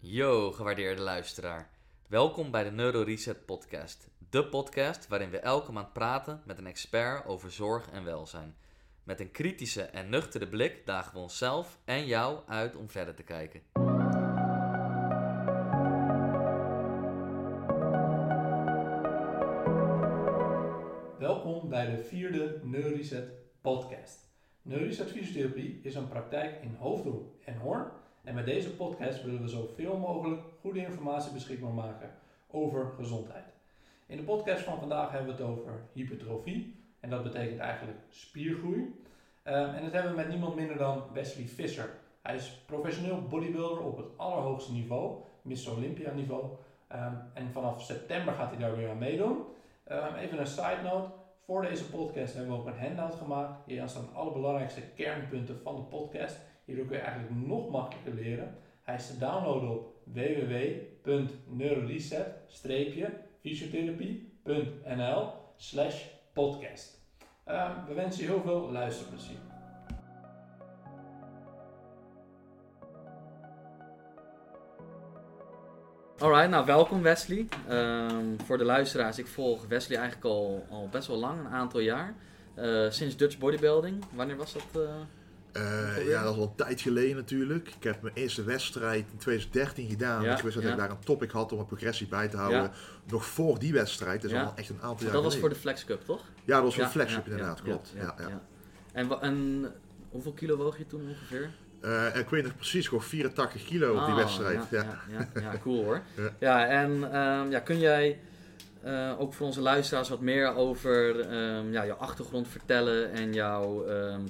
Yo, gewaardeerde luisteraar. Welkom bij de Neuro Reset Podcast. De podcast waarin we elke maand praten met een expert over zorg en welzijn. Met een kritische en nuchtere blik dagen we onszelf en jou uit om verder te kijken. Welkom bij de vierde Neureset podcast. Neureset Fysiotherapie is een praktijk in Hoofddorp en Hoorn. En met deze podcast willen we zoveel mogelijk goede informatie beschikbaar maken over gezondheid. In de podcast van vandaag hebben we het over hypertrofie. En dat betekent eigenlijk spiergroei. Ehm, en dat hebben we met niemand minder dan Wesley Visser. Hij is professioneel bodybuilder op het allerhoogste niveau, Miss Olympia niveau. Ehm, en vanaf september gaat hij daar weer aan meedoen. Ehm, even een side note. Voor deze podcast hebben we ook een handout gemaakt. Hier staan alle belangrijkste kernpunten van de podcast. Hierdoor kun je eigenlijk nog makkelijker leren. Hij is te downloaden op www.neuroreset-fysiotherapie.nl slash podcast. Ehm, we wensen je heel veel luisterplezier. Alright, nou welkom Wesley. Ehm, voor de luisteraars, ik volg Wesley eigenlijk al, al best wel lang, een aantal jaar. Eh, sinds Dutch Bodybuilding. Wanneer was dat? eh? Eh, ja, dat is al een tijd geleden natuurlijk. Ik heb mijn eerste wedstrijd in 2013 gedaan. Ja, ik wist dat ja. ik daar een topic had om een progressie bij te houden. Ja. Nog voor die wedstrijd, dat is al echt een aantal jaar dat was voor geleden. de Flex Cup, toch? Ja, dat was voor Ja, flagship ja, inderdaad, klopt. ja. En, en hoeveel kilo woog je toen ongeveer? En ik weet nog precies, gewoon 84 kilo op die Ah, wedstrijd. Ja, Ja, ja, ja, ja, cool hoor. Ja. En ehm, ja, kun jij eh, ook voor onze luisteraars wat meer over ehm, ja, jouw achtergrond vertellen en jouw, ehm,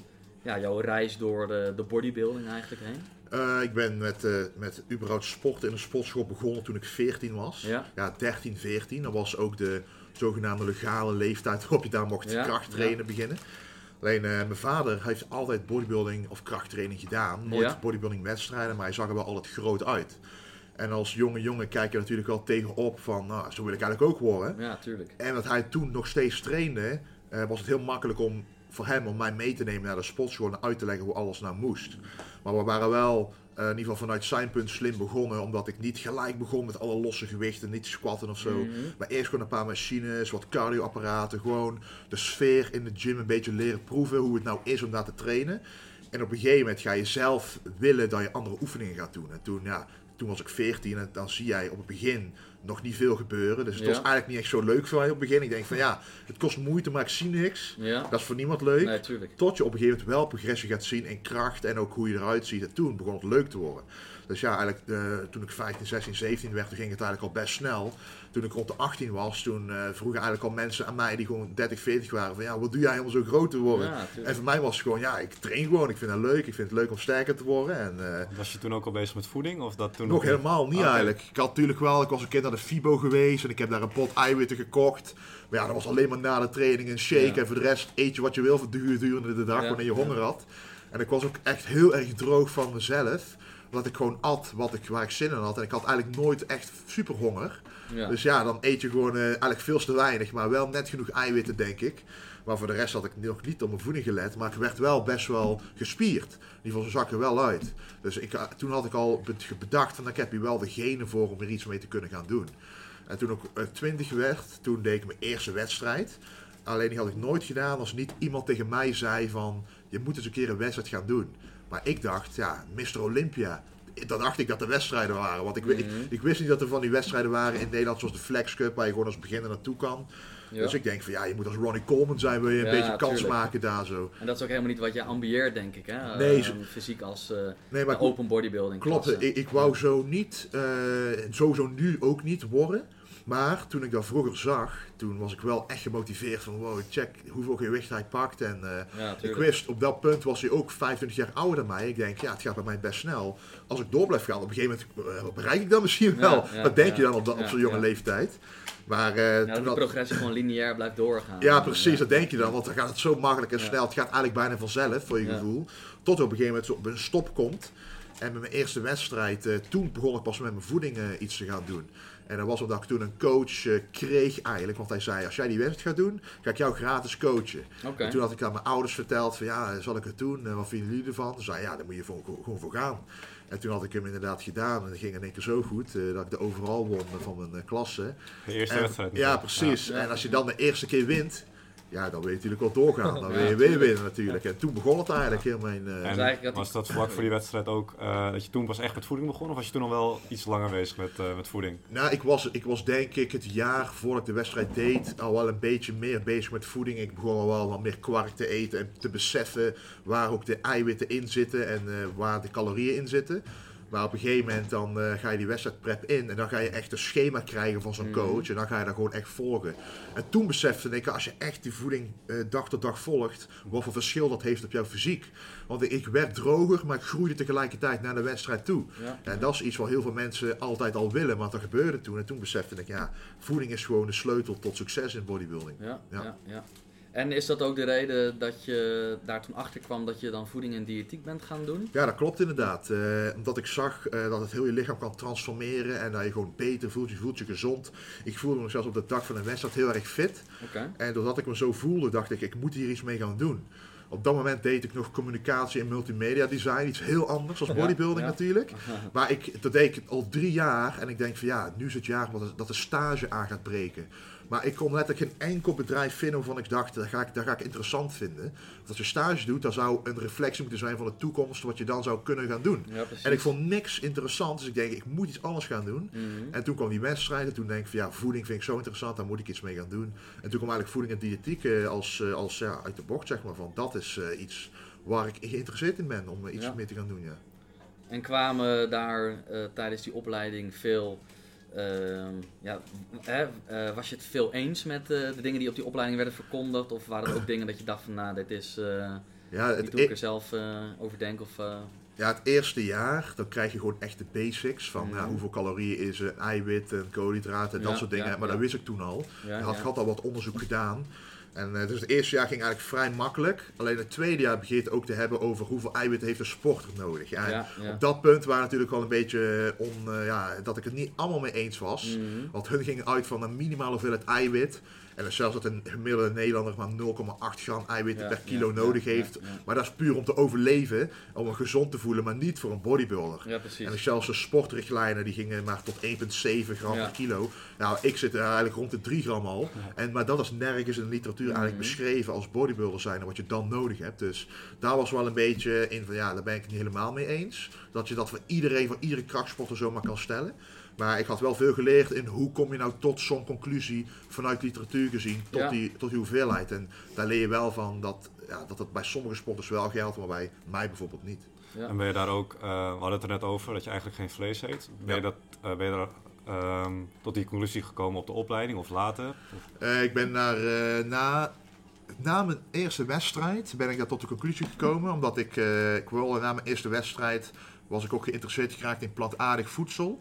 ja, jouw reis door de, de bodybuilding eigenlijk heen? Eh, ik ben met, eh met überhaupt sport in een sportschool begonnen toen ik 14 was. Ja. Ja, 13, 14. Dat was ook de zogenaamde legale leeftijd waarop je daar mocht Ja, krachttrainen beginnen. Alleen eh, mijn vader heeft altijd bodybuilding of krachttraining gedaan. Nooit bodybuilding wedstrijden, maar hij zag er wel altijd groot uit. En als jonge jongen kijk je natuurlijk wel tegenop van, nou, zo wil ik eigenlijk ook worden. Ja, tuurlijk. En dat hij toen nog steeds trainde, was het heel makkelijk om voor hem om mij mee te nemen naar de sportschool en uit te leggen hoe alles nou moest. Maar we waren wel eh, in ieder geval vanuit zijn punt slim begonnen, omdat ik niet gelijk begon met alle losse gewichten, niet squatten of zo. Mhm. Maar eerst gewoon een paar machines, wat cardioapparaten, gewoon de sfeer in de gym een beetje leren proeven hoe het nou is om daar te trainen. En op een gegeven moment ga je zelf willen dat je andere oefeningen gaat doen. En toen, ja, toen was ik 14 en dan zie jij op het begin nog niet veel gebeuren. Dus het Ja. was eigenlijk niet echt zo leuk voor mij op het begin. Ik denk van ja, het kost moeite, maar ik zie niks. Ja, Dat is voor niemand leuk. nee. Tot je op een gegeven moment wel progressie gaat zien in kracht en ook hoe je eruit ziet. En toen begon het leuk te worden. Dus ja, eigenlijk eh, toen ik 15, 16, 17 werd, toen ging het eigenlijk al best snel. Toen ik rond de 18 was, toen eh, vroegen eigenlijk al mensen aan mij die gewoon 30, 40 waren van ja, wat doe jij helemaal zo groot te worden? Ja, en voor mij was het gewoon, ja, ik train gewoon. Ik vind het leuk. Ik vind het leuk om sterker te worden. En, eh, Was je toen ook al bezig met voeding? Of dat toen nog helemaal niet Ah, eigenlijk. Ik had natuurlijk wel, ik was een keer naar de Fibo geweest en ik heb daar een pot eiwitten gekocht. Maar ja, dat was alleen maar na de training een shake. Ja. En voor de rest eet je wat je wil voor gedurende de dag Ja. wanneer je Ja. honger had. En ik was ook echt heel erg droog van mezelf. Omdat ik gewoon at wat ik, waar ik zin in had. En ik had eigenlijk nooit echt super honger. Ja. Dus ja, dan eet je gewoon eh, eigenlijk veel te weinig. Maar wel net genoeg eiwitten, denk ik. Maar voor de rest had ik nog niet op mijn voeding gelet. Maar ik werd wel best wel gespierd. In ieder geval, ze zag er wel uit. Dus ik, eh, toen had ik al be- bedacht van, ik heb hier wel de genen voor om er iets mee te kunnen gaan doen. En toen ik eh, 20 werd, toen deed ik mijn eerste wedstrijd. Alleen die had ik nooit gedaan als niet iemand tegen mij zei van, je moet eens een keer een wedstrijd gaan doen. Maar ik dacht, ja, Mr. Olympia, dat dacht ik dat de wedstrijden waren. Want ik, Mhm. ik wist niet dat er van die wedstrijden waren in Nederland zoals de Flex Cup, waar je gewoon als beginner naartoe kan. Ja. Dus ik denk van ja, je moet als Ronnie Coleman zijn, wil je een Ja, beetje kans tuurlijk. maken daar zo. En dat is ook helemaal niet wat je ambieert, denk ik, hè? Nee, ze- fysiek als eh, Nee, maar de open bodybuilding. Klopt, ik, ik wou zo niet, eh, sowieso nu ook niet worden. Maar toen ik dat vroeger zag, toen was ik wel echt gemotiveerd van wow, check hoeveel gewicht hij pakt. En eh, Ja, ik wist, op dat punt was hij ook 25 jaar ouder dan mij. Ik denk, ja, het gaat bij mij best snel. Als ik door blijf gaan, op een gegeven moment eh, bereik ik dat misschien wel. ja, dat denk je dan op, op zo'n jonge leeftijd. Maar toen dat de progressie gewoon lineair blijft doorgaan. ja, precies, dat denk je dan. Want dan gaat het zo makkelijk en snel. Het gaat eigenlijk bijna vanzelf, voor je gevoel. Tot op een gegeven moment op een stop komt. En met mijn eerste wedstrijd, toen begon ik pas met mijn voeding iets te gaan doen. En dat was omdat ik toen een coach eh, kreeg eigenlijk. Want hij zei, als jij die wedstrijd gaat doen, ga ik jou gratis coachen. En toen had ik aan mijn ouders verteld van, ja, zal ik het doen? Wat vinden jullie ervan? Toen zei ja, daar moet je voor, gewoon voor gaan. En toen had ik hem inderdaad gedaan en dat ging in één keer zo goed eh, dat ik de overal won van mijn eh, klasse. De eerste En- wedstrijd. ja, precies. Ja. En als je dan de eerste keer wint, ja, dan wil je natuurlijk wel doorgaan. Dan wil je weer winnen natuurlijk. En toen begon het eigenlijk heel mijn... eh, En was dat vlak voor die wedstrijd ook eh, dat je toen pas echt met voeding begon? Of was je toen al wel iets langer bezig met, eh, met voeding? Nou, ik was, ik was denk ik het jaar voordat ik de wedstrijd deed al wel een beetje meer bezig met voeding. Ik begon al wel wat meer kwark te eten en te beseffen waar ook de eiwitten in zitten en eh, waar de calorieën in zitten. Maar op een gegeven moment dan eh, ga je die wedstrijd prep in en dan ga je echt een schema krijgen van zo'n Mhm. coach en dan ga je dat gewoon echt volgen. En toen besefte ik, als je echt die voeding eh, dag tot dag volgt, wat voor verschil dat heeft op jouw fysiek. Want ik werd droger, maar ik groeide tegelijkertijd naar de wedstrijd toe. Ja. En dat is iets wat heel veel mensen altijd al willen, maar dat gebeurde toen. En toen besefte ik, ja, voeding is gewoon de sleutel tot succes in bodybuilding. Ja, ja. Ja. Ja, En is dat ook de reden dat je daar toen achter kwam dat je dan voeding en diëtiek bent gaan doen? Ja, dat klopt inderdaad. Eh, omdat ik zag eh, dat het heel je lichaam kan transformeren en dat je gewoon beter voelt. Je voelt je gezond. Ik voelde me zelfs op de dag van een wedstrijd heel erg fit. Oké. En doordat ik me zo voelde, dacht ik, ik moet hier iets mee gaan doen. Op dat moment deed ik nog communicatie en multimedia design. Iets heel anders als bodybuilding ja. natuurlijk. Maar ik, dat deed ik al drie jaar. En ik denk van ja, nu is het jaar dat de stage aan gaat breken. Maar ik kon letterlijk geen enkel bedrijf vinden waarvan ik dacht, dat ga ik, dat ga ik interessant vinden. Want als je stage doet, dan zou een reflectie moeten zijn van de toekomst, wat je dan zou kunnen gaan doen. Ja. En ik vond niks interessant, dus ik denk, ik moet iets anders gaan doen. Mhm. En toen kwam die wedstrijd en toen denk ik van ja, voeding vind ik zo interessant, daar moet ik iets mee gaan doen. En toen kwam eigenlijk voeding en diëtiek eh, als, eh, als ja, uit de bocht, zeg maar, van dat is eh, iets waar ik geïnteresseerd in ben om iets Ja. mee te gaan doen, ja. En kwamen daar tijdens die opleiding veel. Ehm, ja, hè, eh, was je het veel eens met eh, de dingen die op die opleiding werden verkondigd? Of waren er ook dingen dat je dacht van, nou, dit is. eh Ja, het, ik e- er zelf over denk? Of, ja, het eerste jaar, dan krijg je gewoon echt de basics van Mhm. ja, hoeveel calorieën is eiwit en koolhydraten en dat Ja, soort dingen. ja, maar dat wist ik toen al. Ik had, had al wat onderzoek gedaan. En eh, dus het eerste jaar ging eigenlijk vrij makkelijk. Alleen het tweede jaar begint het ook te hebben over hoeveel eiwitten heeft een sporter nodig. Ja, en Ja, ja. Op dat punt waren natuurlijk wel een beetje on, eh, ja, dat ik het niet allemaal mee eens was. Mhm. Want hun gingen uit van een minimale hoeveelheid eiwit. En zelfs dat een gemiddelde Nederlander maar 0,8 gram eiwitten per kilo nodig heeft. Maar dat is puur om te overleven, om me gezond te voelen, maar niet voor een bodybuilder. Ja, precies. En zelfs de sportrichtlijnen die gingen maar tot 1,7 gram per kilo. Nou, ik zit er eigenlijk rond de 3 gram al. En, maar dat is nergens in de literatuur eigenlijk Mhm. beschreven als bodybuilder zijn en wat je dan nodig hebt. Dus daar was wel een beetje in van ja, daar ben ik het niet helemaal mee eens. Dat je dat voor iedereen, voor iedere krachtsporter zomaar kan stellen. Maar ik had wel veel geleerd in hoe kom je nou tot zo'n conclusie vanuit literatuur gezien, tot, Ja. die, tot die hoeveelheid. En daar leer je wel van dat, ja, dat het bij sommige sporters wel geldt, maar bij mij bijvoorbeeld niet. Ja. En ben je daar ook, eh, we hadden het er net over, dat je eigenlijk geen vlees eet. Ben je, dat, eh, ben je daar ehm, tot die conclusie gekomen op de opleiding of later? Eh, ik ben naar, eh, na, na mijn eerste wedstrijd ben ik daar tot de conclusie gekomen. Omdat ik, eh, ik wilde na mijn eerste wedstrijd was ik ook geïnteresseerd geraakt in plantaardig voedsel.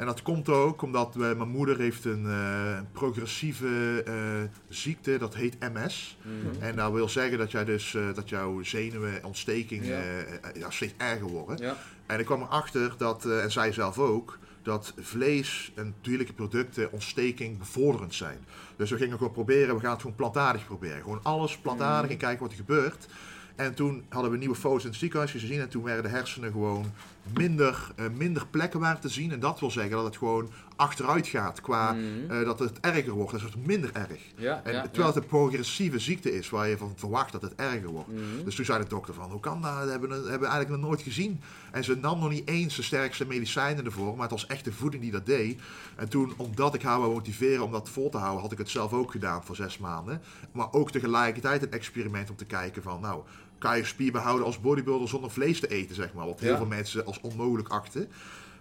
En dat komt ook omdat mijn moeder heeft een eh, progressieve eh, ziekte, dat heet MS. Mhm. En dat wil zeggen dat, jij dus, eh, dat jouw zenuwen, ontsteking Ja. ja, steeds erger worden. Ja. En ik kwam erachter dat, en zij zelf ook, dat vlees en dierlijke producten ontsteking bevorderend zijn. Dus we gingen gewoon proberen, we gaan het gewoon plantaardig proberen. Gewoon alles plantaardig Mhm. en kijken wat er gebeurt. En toen hadden we nieuwe foto's in het ziekenhuis gezien en toen werden de hersenen gewoon minder, eh, minder plekken waren te zien. En dat wil zeggen dat het gewoon achteruit gaat qua Mhm. eh, dat het erger wordt. Dus het wordt minder erg. Ja, En ja, terwijl ja. het een progressieve ziekte is waar je van verwacht dat het erger wordt. Mhm. Dus toen zei de dokter van, hoe kan dat? Dat hebben we, hebben we eigenlijk nog nooit gezien. En ze nam nog niet eens de sterkste medicijnen ervoor, maar het was echt de voeding die dat deed. En toen, omdat ik haar wou motiveren om dat vol te houden, had ik het zelf ook gedaan voor zes maanden. Maar ook tegelijkertijd een experiment om te kijken van, nou, kan je spier behouden als bodybuilder zonder vlees te eten, zeg maar. Wat heel Ja. veel mensen als onmogelijk achten.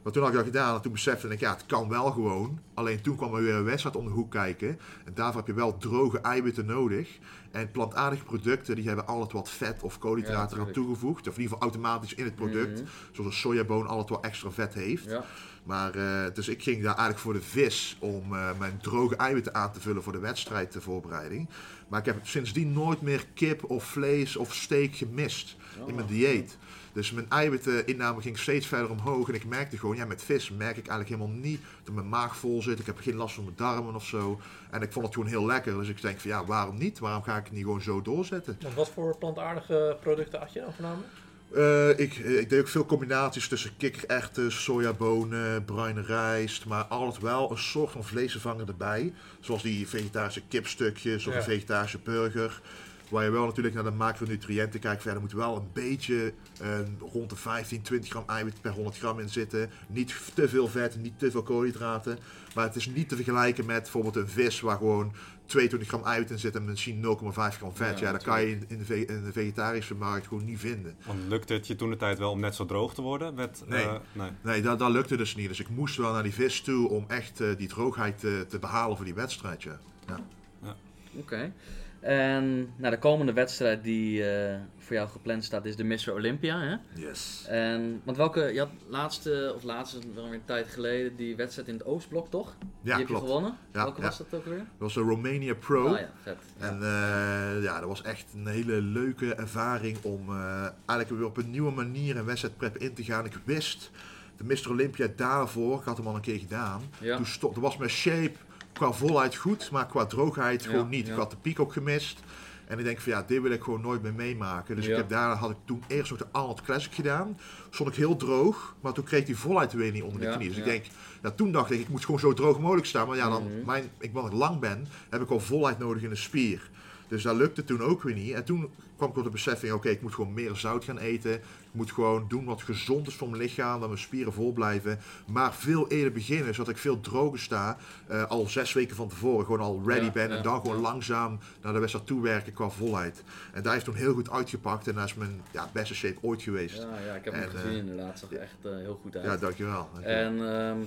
Maar toen had ik dat gedaan en toen besefte ik, ja, het kan wel gewoon. Alleen toen kwam er weer een wedstrijd om de hoek kijken. En daarvoor heb je wel droge eiwitten nodig. En plantaardige producten, die hebben altijd wat vet of Ja, koolhydraten aan tuurlijk. toegevoegd. Of in ieder geval automatisch in het product. Mhm. Zoals een sojaboon altijd wel extra vet heeft. Ja. Maar, eh, dus ik ging daar eigenlijk voor de vis om eh, mijn droge eiwitten aan te vullen voor de wedstrijdvoorbereiding. Maar ik heb sindsdien nooit meer kip of vlees of steak gemist in mijn Oh. dieet. Dus mijn eiwitteninname ging steeds verder omhoog. En ik merkte gewoon, ja, met vis merk ik eigenlijk helemaal niet dat mijn maag vol zit. Ik heb geen last van mijn darmen of zo. En ik vond het gewoon heel lekker. Dus ik denk van, ja, waarom niet? Waarom ga ik het niet gewoon zo doorzetten? Want wat voor plantaardige producten had je dan voornamelijk? Eh, ik, ik deed ook veel combinaties tussen kikkererwten, sojabonen, bruine rijst. Maar altijd wel een soort van vleesvervanger erbij. Zoals die vegetarische kipstukjes of Ja. een vegetarische burger. Waar je wel natuurlijk naar de macronutriënten kijkt. Verder moet er wel een beetje eh, rond de 15, 20 gram eiwit per 100 gram in zitten. Niet te veel vet, niet te veel koolhydraten. Maar het is niet te vergelijken met bijvoorbeeld een vis waar gewoon 22 gram eiwit in zit en misschien 0,5 gram vet. Ja, Ja, dat kan je in, in, de, ve- in de vegetarische markt gewoon niet vinden. Want lukte het je toen de tijd wel om net zo droog te worden? Met, Nee. eh, nee. Nee, dat, dat lukte dus niet. Dus ik moest wel naar die vis toe om echt eh, die droogheid te, te behalen voor die wedstrijd. Ja. Ja. Oké. En nou, de komende wedstrijd die eh, voor jou gepland staat is de Mr. Olympia. Hè? Yes. En, want welke, je had laatste, of laatste, wel een tijd geleden, die wedstrijd in het Oostblok toch? die Ja, heb klopt. je gewonnen. Ja, welke ja. was dat ook weer? Dat was een Romania Pro. Ah ja, vet. En eh, ja, dat was echt een hele leuke ervaring om eh, eigenlijk weer op een nieuwe manier een wedstrijdprep in te gaan. Ik wist, de Mr. Olympia daarvoor, ik had hem al een keer gedaan. Ja. Toen stop, er was mijn shape qua volheid goed, maar qua droogheid Ja, gewoon niet. ja. Ik had de piek ook gemist. En ik denk van ja, dit wil ik gewoon nooit meer meemaken. Dus Ja. ik heb daar had ik toen eerst nog de Arnold Classic gedaan. Stond ik heel droog, maar toen kreeg die volheid weer niet onder de knie. Dus ik denk, ja, toen dacht ik, ik moet gewoon zo droog mogelijk staan. Maar ja, dan, Mhm. mijn, ik, ik lang ben, heb ik al volheid nodig in de spier. Dus dat lukte toen ook weer niet. En toen kwam ik tot de beseffing, oké, ik moet gewoon meer zout gaan eten. Ik moet gewoon doen wat gezond is voor mijn lichaam, dat mijn spieren vol blijven. Maar veel eerder beginnen, zodat ik veel droger sta. eh, al zes weken van tevoren gewoon al ready Ja, ben. ja, en dan gewoon ja. langzaam naar de wedstrijd toe werken qua volheid. En daar heeft toen heel goed uitgepakt. En dat is mijn ja, beste shape ooit geweest. Ja, Ja, ja, ik heb hem En, gezien eh, inderdaad. Zag er echt eh, heel goed uit. dankjewel. dankjewel. En ehm,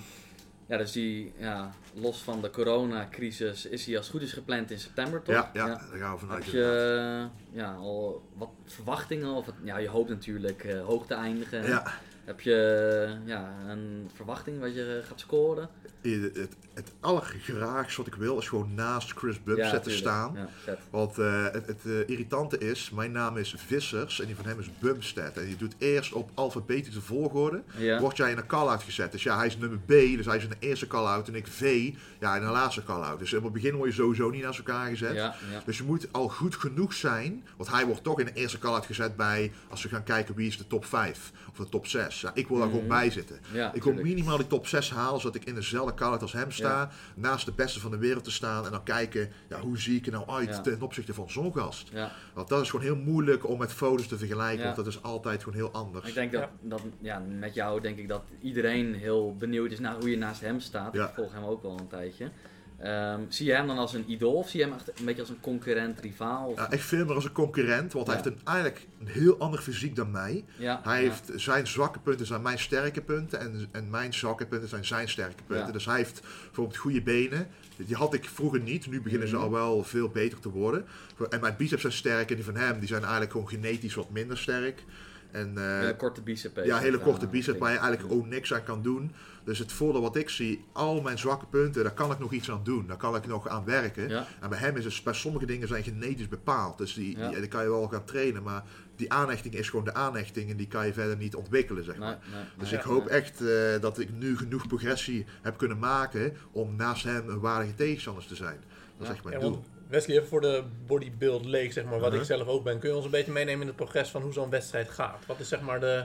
ja, dus die, ja, los van de coronacrisis is hij als het goed is gepland in september, toch? ja, ja, daar gaan we vanuit. Heb je ja, al wat verwachtingen? Of het, ja, je hoopt natuurlijk eh, hoog te eindigen. Ja, Heb je ja, een verwachting wat je gaat scoren? het, het, het allergraagst wat ik wil is gewoon naast Chris te tuurlijk. staan. Ja, vet. Want eh, het, het eh, irritante is, mijn naam is Vissers en die van hem is Bumstead. En die doet eerst op alfabetische volgorde, Ja. word jij in een call-out gezet. Dus ja, hij is nummer B, dus hij is in de eerste call-out en ik V, ja, in de laatste call-out. Dus in het begin word je sowieso niet naast elkaar gezet. Dus je moet al goed genoeg zijn, want hij wordt toch in de eerste call-out gezet bij, als we gaan kijken wie is de top 5 of de top 6. Ja, ik wil daar Mhm. gewoon bij zitten. Ja, ik wil minimaal die top 6 halen, zodat ik in dezelfde call-out als hem sta, naast de beste van de wereld te staan en dan kijken, ja, hoe zie ik er nou uit Ja. ten opzichte van zo'n gast. Ja. Want dat is gewoon heel moeilijk om met foto's te vergelijken, Ja. want dat is altijd gewoon heel anders. Ik denk dat, Ja. dat ja, met jou denk ik dat iedereen heel benieuwd is naar hoe je naast hem staat. Ja. Ik volg hem ook al een tijdje. Ehm, zie je hem dan als een idool of zie je hem echt een beetje als een concurrent, rivaal? Of- Ja, ik vind hem als een concurrent, want hij heeft een, eigenlijk een heel ander fysiek dan mij. ja, Hij heeft zijn zwakke punten zijn mijn sterke punten en, en mijn zwakke punten zijn zijn sterke punten. Dus hij heeft bijvoorbeeld goede benen. Die had ik vroeger niet. Nu beginnen ze Mhm. al wel veel beter te worden. En mijn biceps zijn sterk en die van hem die zijn eigenlijk gewoon genetisch wat minder sterk. En, eh, hele korte bicep. ja, hele korte Ja, bicep waar je eigenlijk ook niks aan kan doen. Dus het voordeel wat ik zie, al mijn zwakke punten, daar kan ik nog iets aan doen. Daar kan ik nog aan werken. Ja, En bij hem is het, bij sommige dingen zijn genetisch bepaald. Dus die, Ja. die, die kan je wel gaan trainen, maar die aanhechting is gewoon de aanhechting en die kan je verder niet ontwikkelen, zeg maar. nee, nee, Dus nee, ik hoop nee. echt eh, dat ik nu genoeg progressie heb kunnen maken om naast hem een waardige tegenstander te zijn. Dat is Ja. echt mijn doel. Wesley, even voor de bodybuild leek, zeg maar, wat ik zelf ook ben. Kun je ons een beetje meenemen in het progress van hoe zo'n wedstrijd gaat? Wat is zeg maar de...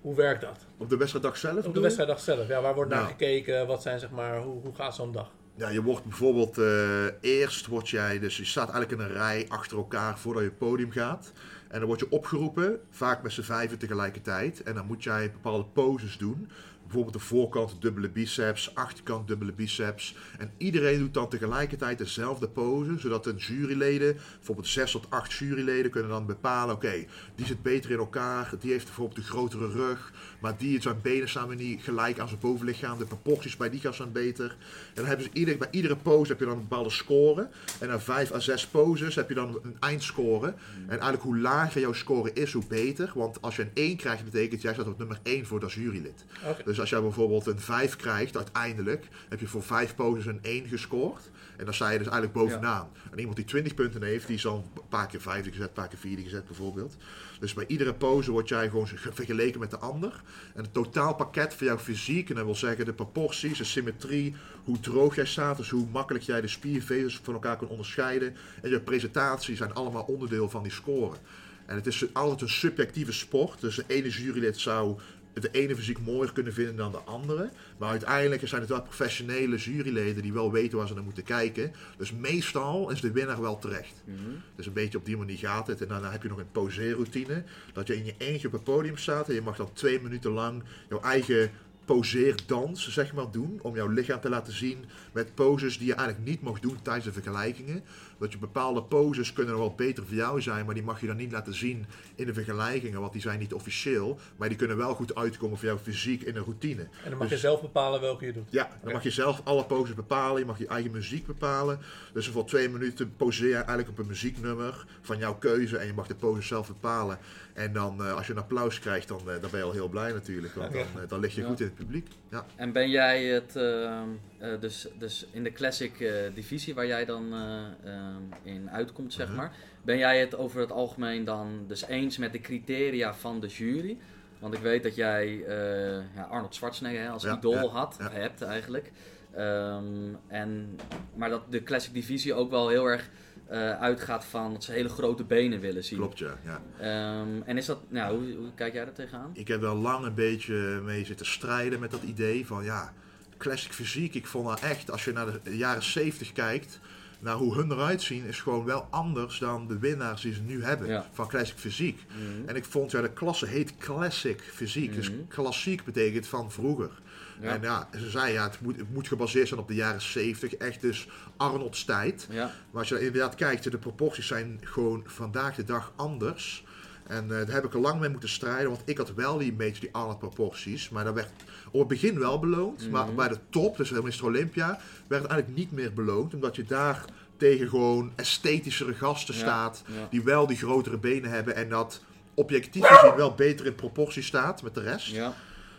Hoe werkt dat? Op de wedstrijddag zelf? Op de wedstrijddag zelf, ja, waar wordt naar Nou. gekeken? Wat zijn zeg maar, hoe, hoe gaat zo'n dag? Ja, je wordt bijvoorbeeld eh, eerst word jij, dus je staat eigenlijk in een rij achter elkaar voordat je het podium gaat. En dan word je opgeroepen, vaak met z'n vijven tegelijkertijd. En dan moet jij bepaalde poses doen. Bijvoorbeeld de voorkant dubbele biceps, achterkant dubbele biceps. En iedereen doet dan tegelijkertijd dezelfde pose, zodat de juryleden, bijvoorbeeld zes tot acht juryleden, kunnen dan bepalen, oké, die zit beter in elkaar, die heeft bijvoorbeeld een grotere rug, maar die zijn benen staan weer niet gelijk aan zijn bovenlichaam, de proporties bij die gaan zijn beter. En dan hebben ze ieder, bij iedere pose heb je dan een bepaalde score. En na vijf à zes poses heb je dan een eindscore. En eigenlijk hoe lager jouw score is, hoe beter. Want als je een 1 krijgt, betekent jij staat op nummer 1 voor dat jurylid. Oké. Dus als jij bijvoorbeeld een 5 krijgt, uiteindelijk heb je voor 5 poses een 1 gescoord. En dan sta je dus eigenlijk bovenaan. En iemand die 20 punten heeft, die is dan een paar keer vijfde gezet, een paar keer vierde gezet bijvoorbeeld. Dus bij iedere pose word jij gewoon vergeleken met de ander. En het totaalpakket van jouw fysiek, en dat wil zeggen de proporties, de symmetrie, hoe droog jij staat, dus hoe makkelijk jij de spiervezels van elkaar kan onderscheiden. En je presentatie zijn allemaal onderdeel van die score. En het is altijd een subjectieve sport. Dus de ene jurylid zou de ene fysiek mooier kunnen vinden dan de andere. Maar uiteindelijk zijn het wel professionele juryleden die wel weten waar ze naar moeten kijken. Dus meestal is de winnaar wel terecht. Dus een beetje op die manier gaat het. En daarna heb je nog een poseerroutine. Dat je in je eentje op het podium staat en je mag dan twee minuten lang jouw eigen poseerdans, zeg maar, doen. Om jouw lichaam te laten zien met poses die je eigenlijk niet mag doen tijdens de vergelijkingen. Dat je bepaalde poses kunnen wel beter voor jou zijn, maar die mag je dan niet laten zien in de vergelijkingen, want die zijn niet officieel. Maar die kunnen wel goed uitkomen voor jouw fysiek in een routine. En dan mag Dus- je zelf bepalen welke je doet. Ja, dan mag je zelf alle poses bepalen. Je mag je eigen muziek bepalen. Dus voor twee minuten poseer je eigenlijk op een muzieknummer van jouw keuze. En je mag de pose zelf bepalen. En dan, eh, als je een applaus krijgt, dan, eh, dan ben je al heel blij natuurlijk. Want dan, eh, dan lig je Ja. goed in het publiek. Ja, En ben jij het, eh, dus, dus in de classic eh, divisie waar jij dan eh, in uitkomt, zeg Mhm. maar, ben jij het over het algemeen dan dus eens met de criteria van de jury? Want ik weet dat jij ja, Arnold Schwarzenegger hè, als Ja, idool ja, had, hebt eigenlijk. Ehm, en, maar dat de classic divisie ook wel heel erg uitgaat van dat ze hele grote benen willen zien. klopt ja. ja. Ehm, en is dat, nou, hoe, hoe kijk jij daar tegenaan? Ik heb wel lang een beetje mee zitten strijden met dat idee van ja, classic fysiek. Ik vond nou echt, als je naar de jaren 70 kijkt, naar hoe hun eruit zien, is gewoon wel anders dan de winnaars die ze nu hebben Ja. van classic fysiek. Mhm. En ik vond, ja, de klasse heet classic fysiek. Dus Mhm. klassiek betekent van vroeger. Ja. En ja, ze zei ja, het moet, het moet gebaseerd zijn op de jaren 70. Echt dus Arnold's tijd. Ja, Maar als je inderdaad kijkt, de proporties zijn gewoon vandaag de dag anders. En eh, daar heb ik er lang mee moeten strijden, want ik had wel die, beetje die Arnold proporties. Maar dat werd op het begin wel beloond. Maar Mhm. bij de top, dus Mr. Olympia, werd het eigenlijk niet meer beloond. Omdat je daar tegen gewoon esthetischere gasten Ja, staat. ja. Die wel die grotere benen hebben en dat objectief gezien wel beter in proportie staat met de rest. ja.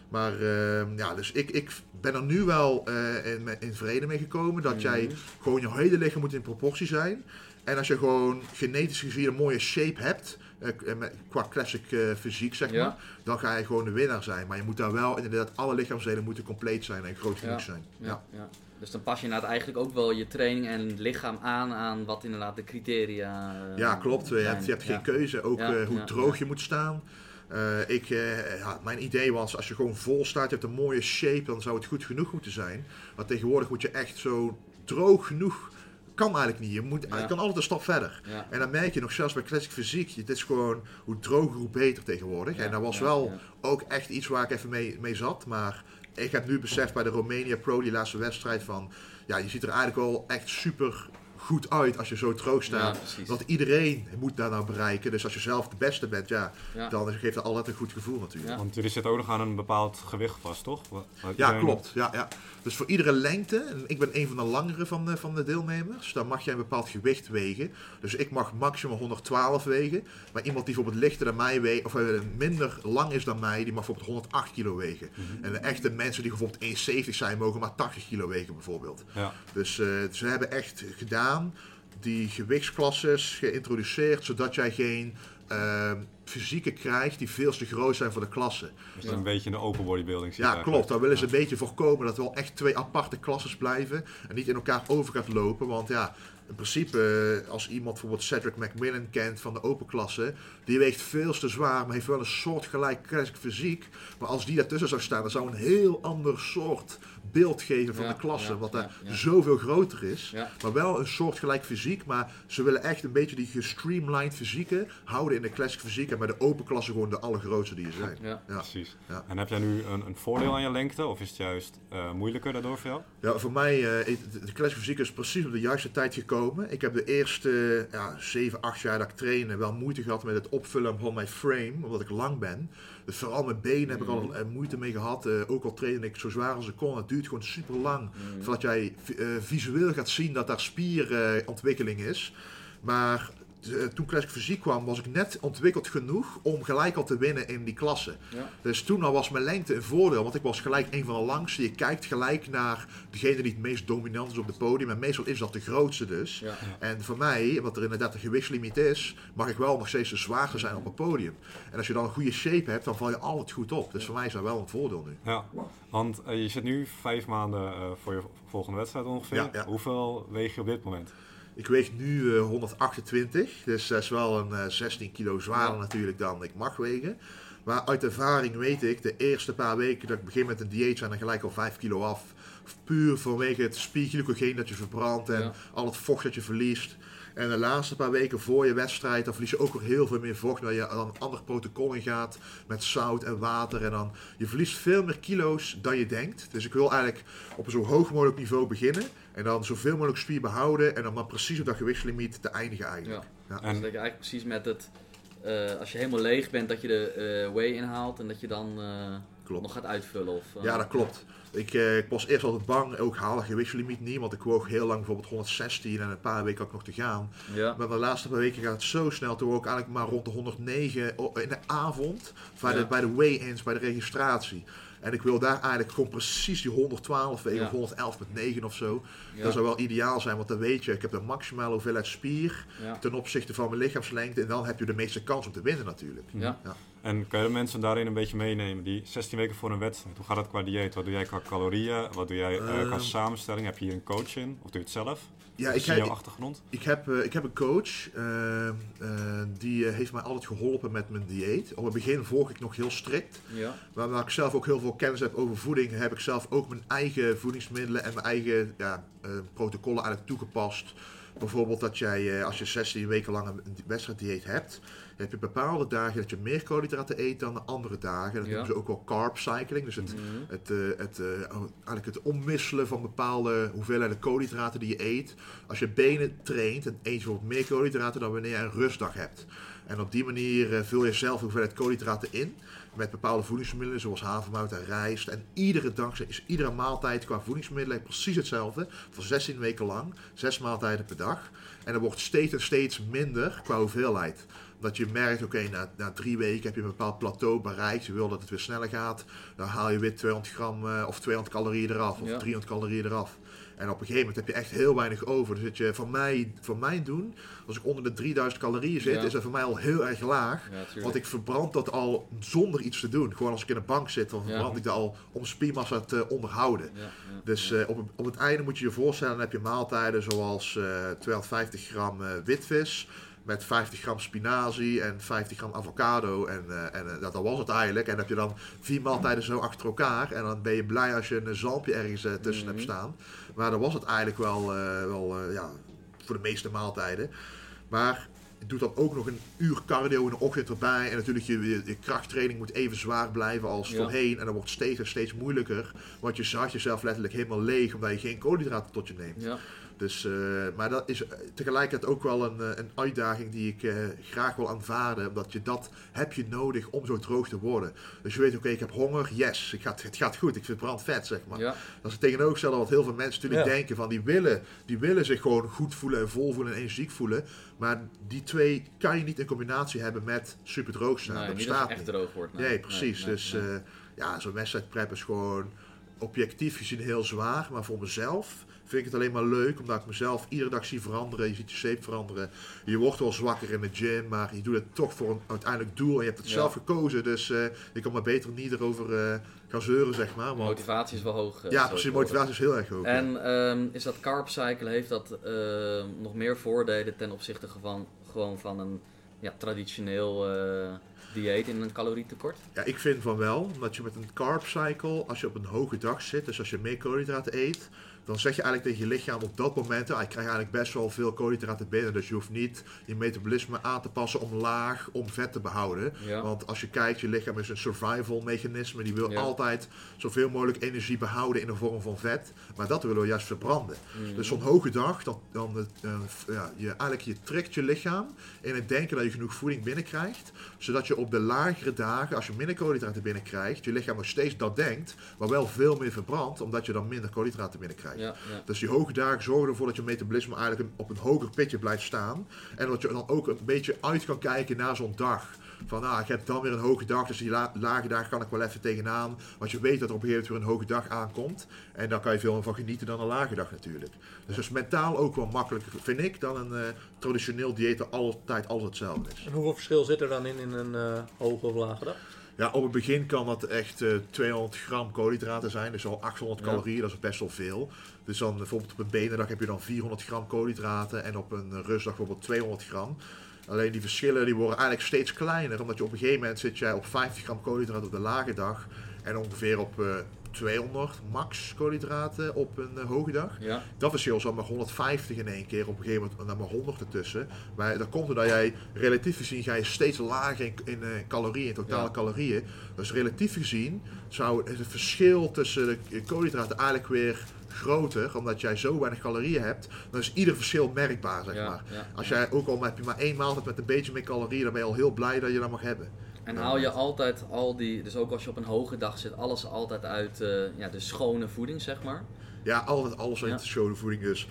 Maar ehm, ja, dus ik, ik ben er nu wel eh, in, in vrede mee gekomen dat jij Mhm. gewoon je hele lichaam moet in proportie zijn. En als je gewoon genetisch gezien een mooie shape hebt, met- qua classic eh, fysiek zeg Ja. maar, dan ga je gewoon de winnaar zijn. Maar je moet daar wel inderdaad, alle lichaamsdelen moeten compleet zijn en groot genoeg Ja. zijn. Ja, ja. Dus dan pas je inderdaad eigenlijk ook wel je training en lichaam aan aan wat inderdaad de criteria eh, Ja, klopt. Je hebt, je hebt geen keuze. Ook eh, hoe droog je moet staan. Eh, ik, eh, ja, mijn idee was, als je gewoon vol staat, je hebt een mooie shape, dan zou het goed genoeg moeten zijn. Maar tegenwoordig moet je echt zo droog genoeg. Kan eigenlijk niet. Je, moet, Ja. je kan altijd een stap verder. Ja. En dan merk je nog zelfs bij classic fysiek, het is gewoon hoe droger, hoe beter tegenwoordig. Ja, en dat was wel ook echt iets waar ik even mee, mee zat. Maar ik heb nu beseft bij de Romania Pro, die laatste wedstrijd, van ja, je ziet er eigenlijk wel echt super goed uit als je zo droog staat. Ja. Want iedereen moet daar nou bereiken. Dus als je zelf de beste bent, ja, Ja. dan geeft dat altijd een goed gevoel natuurlijk. Ja. Want jullie zitten ook nog aan een bepaald gewicht vast, toch? Ja, klopt. Ja, ja. Dus voor iedere lengte, en ik ben een van de langere van de, van de deelnemers, dan mag jij een bepaald gewicht wegen. Dus ik mag maximaal 112 wegen. Maar iemand die bijvoorbeeld lichter dan mij weegt, of eh, minder lang is dan mij, die mag bijvoorbeeld 108 kilo wegen. En de echte mensen die bijvoorbeeld 1,70 zijn, mogen maar 80 kilo wegen bijvoorbeeld. Ja. Dus eh, ze hebben echt gedaan die gewichtsklasses geïntroduceerd, zodat jij geen eh, fysieken krijgt die veel te groot zijn voor de klasse. Dus dat een beetje de open bodybuilding Ja, eigenlijk. klopt. Dan willen ze een beetje voorkomen dat er wel echt twee aparte klasses blijven en niet in elkaar over gaat lopen. Want ja, in principe, eh, als iemand bijvoorbeeld Cedric McMillan kent van de open klasse, die weegt veel te zwaar, maar heeft wel een soortgelijk classic fysiek. Maar als die daartussen zou staan, dan zou een heel ander soort beeld geven van Ja, de klasse, ja, wat daar ja. zoveel groter is. Ja. Maar wel een soortgelijk fysiek, maar ze willen echt een beetje die gestreamlined fysieken houden in de classic fysiek en bij de open klasse gewoon de allergrootste die er zijn. Ja. Ja. Precies. Ja. En heb jij nu een, een voordeel aan je lengte, of is het juist eh, moeilijker daardoor voor jou? Ja, voor mij, eh, de classic fysiek is precies op de juiste tijd gekomen. Ik heb de eerste ja, 7, 8 jaar dat ik trainde wel moeite gehad met het opvullen van mijn frame, omdat ik lang ben. Dus vooral mijn benen heb ik al eh, moeite mee gehad. Eh, ook al trainde ik zo zwaar als ik kon, het duurt gewoon super lang. Voordat jij eh, visueel gaat zien dat daar spierontwikkeling is. Maar toen classic fysiek kwam, was ik net ontwikkeld genoeg om gelijk al te winnen in die klasse. Ja. Dus toen al was mijn lengte een voordeel, want ik was gelijk een van de langste. Je kijkt gelijk naar degene die het meest dominant is op het podium. En meestal is dat de grootste dus. Ja. En voor mij, omdat er inderdaad een gewichtslimiet is, mag ik wel nog steeds de zwaarste zijn op het podium. En als je dan een goede shape hebt, dan val je altijd goed op. Dus voor mij is dat wel een voordeel nu. Ja, want eh, je zit nu vijf maanden eh, voor je volgende wedstrijd ongeveer. Ja, ja. Hoeveel weeg je op dit moment? Ik weeg nu eh, 128, dus dat is wel een eh, 16 kilo zwaarder Ja. natuurlijk dan ik mag wegen. Maar uit ervaring weet ik, de eerste paar weken dat ik begin met een dieet zijn er gelijk al 5 kilo af. Puur vanwege het spierglycogeen dat je verbrandt en Ja. al het vocht dat je verliest. En de laatste paar weken voor je wedstrijd, dan verlies je ook weer heel veel meer vocht. Dat je dan een ander protocol in gaat met zout en water. En dan, je verliest veel meer kilo's dan je denkt. Dus ik wil eigenlijk op een zo hoog mogelijk niveau beginnen. En dan zoveel mogelijk spier behouden. En dan maar precies op dat gewichtslimiet te eindigen eigenlijk. Ja. En dat je eigenlijk precies met het, eh, als je helemaal leeg bent, dat je de whey inhaalt en dat je dan eh, nog gaat uitvullen. Of, Ja, dat klopt. Ik, eh, ik was eerst altijd bang, ook haal het gewichtslimiet niet. Want ik woog heel lang bijvoorbeeld 116 en een paar weken had ik nog te gaan. Ja, Maar de laatste paar weken gaat het zo snel. Toen ook eigenlijk maar rond de 109 o- in de avond. Bij de, Ja. bij de weigh-ins, bij de registratie. En ik wil daar eigenlijk gewoon precies die 112 wegen, Ja. of 111,9 of zo. ja, Dat zou wel ideaal zijn, want dan weet je, ik heb de maximale hoeveelheid spier ja. ten opzichte van mijn lichaamslengte. En dan heb je de meeste kans om te winnen natuurlijk. Ja. En kan je de mensen daarin een beetje meenemen? Die 16 weken voor een wedstrijd, hoe gaat dat qua dieet? Wat doe jij qua calorieën? Wat doe jij eh, qua Ehm. samenstelling? Heb je hier een coach in? Of doe je het zelf? Ja, Wat ik, is jouw ik, achtergrond? ik, heb, eh, ik heb een coach. eh, eh, die eh, heeft mij altijd geholpen met mijn dieet. Op het begin volg ik nog heel strikt. ja. Maar waar ik zelf ook heel veel kennis heb over voeding, heb ik zelf ook mijn eigen voedingsmiddelen en mijn eigen ja, eh, protocollen eigenlijk toegepast. Bijvoorbeeld dat jij, eh, als je 16 weken lang een wedstrijddieet hebt, heb je bepaalde dagen dat je meer koolhydraten eet dan de andere dagen. Dat Ja. noemen ze ook wel carb cycling. Dus het, Mhm. het, eh, het, eh, eigenlijk het omwisselen van bepaalde hoeveelheden koolhydraten die je eet. Als je benen traint, dan eet je bijvoorbeeld meer koolhydraten dan wanneer je een rustdag hebt. En op die manier eh, vul je zelf de hoeveelheid koolhydraten in met bepaalde voedingsmiddelen zoals havermout en rijst. En iedere dag is iedere maaltijd qua voedingsmiddelen precies hetzelfde. Voor 16 weken lang, zes maaltijden per dag. En er wordt steeds en steeds minder qua hoeveelheid. Dat je merkt, oké, na, na drie weken heb je een bepaald plateau bereikt. Je wil dat het weer sneller gaat. Dan haal je weer 200 gram eh, of 200 calorieën eraf. Of Ja. 300 calorieën eraf. En op een gegeven moment heb je echt heel weinig over. Dus dat je van mij, van mij doen, als ik onder de 3000 calorieën zit, Ja. is dat voor mij al heel erg laag. Ja. Want ik verbrand dat al zonder iets te doen. Gewoon als ik in de bank zit, dan verbrand ik dat al om spiermassa te onderhouden. Dus eh, op, het- op het einde moet je je voorstellen, dan heb je maaltijden zoals eh 250 gram eh, witvis. Met 50 gram spinazie en 50 gram avocado. En, eh, en eh, dat, dat was het eigenlijk. En dan heb je dan vier maaltijden zo achter elkaar. En dan ben je blij als je een zalmpje ergens eh, tussen Mhm. hebt staan. Maar dan was het eigenlijk wel, wel ja, voor de meeste maaltijden. Maar je doet dan ook nog een uur cardio in de ochtend erbij. En natuurlijk je, je, je krachttraining moet even zwaar blijven als Ja. voorheen. En dat wordt steeds en steeds moeilijker. Want je zaagt jezelf letterlijk helemaal leeg omdat je geen koolhydraten tot je neemt. ja. Dus, eh, maar dat is tegelijkertijd ook wel een, eh, een uitdaging die ik eh, graag wil aanvaarden. Omdat je dat heb je nodig om zo droog te worden. Dus je weet, oké, ik heb honger, yes, ik gaat, het gaat goed, ik verbrand vet, zeg maar. ja. Dat is het tegenovergestelde wat heel veel mensen natuurlijk Ja. denken. Van die, willen, die willen zich gewoon goed voelen en vol voelen en energiek voelen. Maar die twee kan je niet in combinatie hebben met super droog zijn. Nee, dat bestaat echt droog wordt. Nee, precies. nee, dus ja, zo'n wedstrijdprep is gewoon objectief gezien heel zwaar. Maar voor mezelf vind ik het alleen maar leuk. Omdat ik mezelf iedere dag zie veranderen. Je ziet je shape veranderen. Je wordt wel zwakker in de gym. Maar je doet het toch voor een uiteindelijk doel. En je hebt het Ja. zelf gekozen. Dus eh je kan maar beter niet erover eh, gaan zeuren, zeg maar. Want, motivatie is wel hoog. eh, ja, precies. Motivatie is heel erg hoog. ja. En ehm, is dat carb cycle, heeft dat ehm, nog meer voordelen ten opzichte van, gewoon van een ja, traditioneel dieet in een calorietekort? Ja, ik vind van wel, omdat je met een carb cycle, als je op een hoge dag zit, dus als je meer koolhydraten eet, dan zeg je eigenlijk tegen je lichaam op dat moment, ah, ik krijg eigenlijk best wel veel koolhydraten binnen, dus je hoeft niet je metabolisme aan te passen omlaag om vet te behouden. Ja. Want als je kijkt, je lichaam is een survival mechanisme, die wil Ja. altijd zoveel mogelijk energie behouden in de vorm van vet, maar dat willen we juist verbranden. Mhm. Dus zo'n hoge dag, dan, dan eh, ja, je, eigenlijk je trekt je lichaam in het denken dat je genoeg voeding binnenkrijgt. Zodat je op de lagere dagen, als je minder koolhydraten binnenkrijgt, je lichaam nog steeds dat denkt, maar wel veel meer verbrandt, omdat je dan minder koolhydraten binnenkrijgt. Ja, ja. Dus die hoge dagen zorgen ervoor dat je metabolisme eigenlijk op een hoger pitje blijft staan. En dat je dan ook een beetje uit kan kijken naar zo'n dag. Van ah, ik heb dan weer een hoge dag, dus die la- lage dagen kan ik wel even tegenaan. Want je weet dat er op een gegeven moment weer een hoge dag aankomt. En daar kan je veel meer van genieten dan een lage dag natuurlijk. Dus dat is mentaal ook wel makkelijker, vind ik, dan een eh, traditioneel dieet waar altijd alles hetzelfde is. En hoeveel verschil zit er dan in, in een eh, hoge of lage dag? Ja, op het begin kan dat echt eh 200 gram koolhydraten zijn, dus al 800 Ja. calorieën, dat is best wel veel. Dus dan bijvoorbeeld op een benendag heb je dan 400 gram koolhydraten en op een rustdag bijvoorbeeld 200 gram. Alleen die verschillen die worden eigenlijk steeds kleiner, omdat je op een gegeven moment zit jij op 50 gram koolhydraten op de lage dag en ongeveer op eh 200 max koolhydraten op een eh, hoge dag. Ja, Dat verschil zat maar 150 in één keer, op een gegeven moment naar maar 100 ertussen. Maar dat komt doordat jij relatief gezien ga je steeds lager in, in eh, calorieën, in totale Ja. calorieën. Dus relatief gezien zou het verschil tussen de koolhydraten eigenlijk weer groter, omdat jij zo weinig calorieën hebt. Dan is ieder verschil merkbaar, zeg ja, maar. ja. Als jij ook al heb je maar één maaltijd met een beetje meer calorieën, dan ben je al heel blij dat je dat mag hebben. En haal je altijd al die, dus ook als je op een hoge dag zit, alles altijd uit eh, ja, de schone voeding, zeg maar. Ja, altijd alles uit Ja. de schone voeding dus.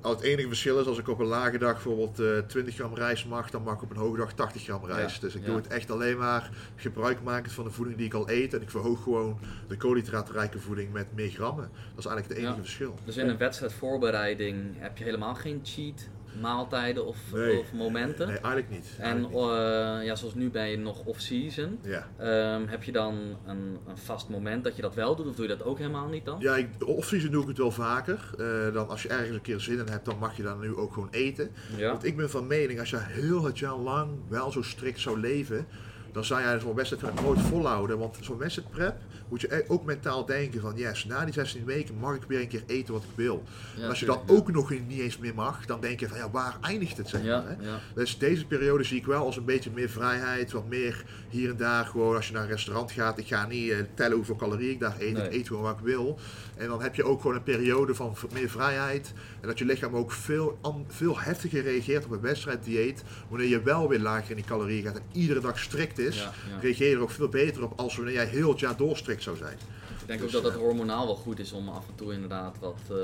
Al Het enige verschil is als ik op een lage dag bijvoorbeeld eh 20 gram rijst mag, dan mag ik op een hoge dag 80 gram rijst. Ja, Dus ik ja. doe het echt alleen maar gebruikmakend van de voeding die ik al eet. En ik verhoog gewoon de koolhydraatrijke voeding met meer grammen. Dat is eigenlijk het enige verschil. Dus in een wedstrijdvoorbereiding heb je helemaal geen cheat maaltijden of, Nee. of momenten. Nee, eigenlijk niet. En niet. eh, ja, zoals nu ben je nog off-season. Ja. Ehm, heb je dan een, een vast moment dat je dat wel doet, of doe je dat ook helemaal niet dan? Ja, off-season doe ik het wel vaker. Eh, dan als je ergens een keer zin in hebt, dan mag je dan nu ook gewoon eten. Ja. Want ik ben van mening, als je heel het jaar lang wel zo strikt zou leven, dan zou jij zo'n wedstrijd nooit volhouden. Want zo'n wedstrijd prep moet je ook mentaal denken van yes, na die 16 weken mag ik weer een keer eten wat ik wil. Ja, en als je dan ook nog niet eens meer mag, dan denk je van ja, waar eindigt het zeg maar. Hè? Dus deze periode zie ik wel als een beetje meer vrijheid, wat meer hier en daar gewoon als je naar een restaurant gaat. Ik ga niet eh, tellen hoeveel calorieën ik daar eet, Nee. ik eet gewoon wat ik wil. En dan heb je ook gewoon een periode van meer vrijheid. En dat je lichaam ook veel, veel heftiger reageert op een wedstrijddieet. Wanneer je wel weer lager in die calorieën gaat en iedere dag strikt is, reageer je er ook veel beter op als wanneer jij heel het jaar door zijn. Ik denk Dus, ook dat het ja. hormonaal wel goed is om af en toe inderdaad wat eh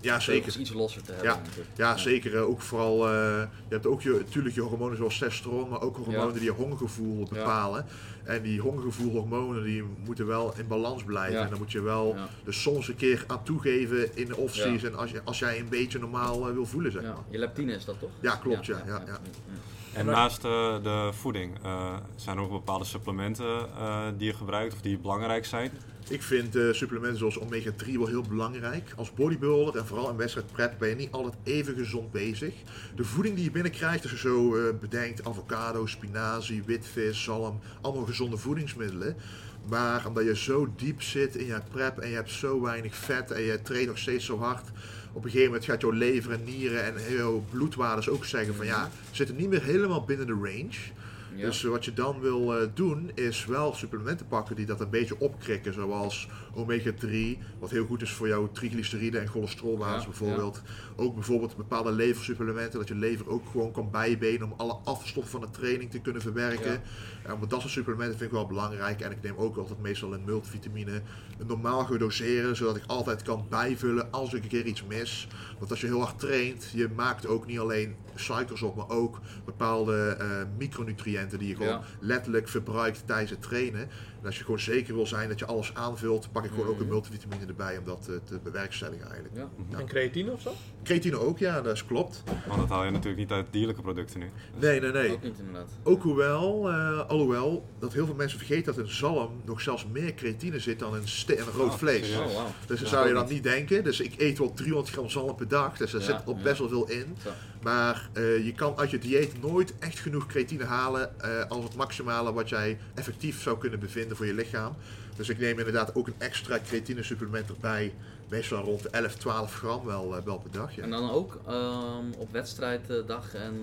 Ja, zeker. iets losser te hebben. Ja. zeker. eh, Ook vooral, eh, je hebt ook je, natuurlijk je hormonen zoals testosteron, maar ook hormonen Ja. die je hongergevoel bepalen. En die hongergevoelhormonen die moeten wel in balans blijven. En dan moet je wel dus soms een keer aan toegeven in de off-season als, je, als jij een beetje normaal eh, wil voelen, zeg Ja. maar. Je leptine is dat toch? Ja, klopt, ja, ja, ja. En naast eh, de voeding, eh, zijn er ook bepaalde supplementen eh, die je gebruikt of die belangrijk zijn? Ik vind supplementen zoals omega-3 wel heel belangrijk. Als bodybuilder en vooral in wedstrijd prep ben je niet altijd even gezond bezig. De voeding die je binnenkrijgt, als je zo bedenkt, avocado, spinazie, witvis, zalm, allemaal gezonde voedingsmiddelen. Maar omdat je zo diep zit in je prep en je hebt zo weinig vet en je traint nog steeds zo hard. Op een gegeven moment gaat jouw lever en nieren en jouw bloedwaardes ook zeggen van ja, zitten niet meer helemaal binnen de range. Ja. Dus wat je dan wil eh, doen, is wel supplementen pakken die dat een beetje opkrikken. Zoals omega-3, wat heel goed is voor jouw triglyceride en cholesterolwaardes Ja, bijvoorbeeld. Ook bijvoorbeeld bepaalde leversupplementen, dat je lever ook gewoon kan bijbenen om alle afvalstoffen van de training te kunnen verwerken. Maar dat soort supplementen vind ik wel belangrijk. En ik neem ook altijd meestal een multivitamine normaal gedoseren, zodat ik altijd kan bijvullen als ik een keer iets mis. Want als je heel hard traint, je maakt ook niet alleen suikers op, maar ook bepaalde eh, micronutriënten die je gewoon Ja. letterlijk verbruikt tijdens het trainen. En als je gewoon zeker wil zijn dat je alles aanvult, pak ik gewoon ook een Mhm. multivitamine erbij om dat eh, te bewerkstelligen eigenlijk. Ja. Ja. En creatine of zo? Creatine ook, ja, dat is klopt. Want dat haal je natuurlijk niet uit dierlijke producten nu. Nee, nee, nee. Ook niet inderdaad. Ook hoewel, eh, alhoewel, dat heel veel mensen vergeten dat in zalm nog zelfs meer creatine zit dan in, rood Oh, vlees. Oh, wauw. Dus dat Ja, zou je dan niet denken. Dus ik eet wel 300 gram zalm per dag, dus daar Ja, zit ook ja. best wel veel in. Maar eh, je kan uit je dieet nooit echt genoeg creatine halen eh, als het maximale wat jij effectief zou kunnen bevinden voor je lichaam. Dus ik neem inderdaad ook een extra creatine supplement erbij. Meestal rond de 11, 12 gram wel, eh, wel per dag. En dan ook ehm, op wedstrijddag en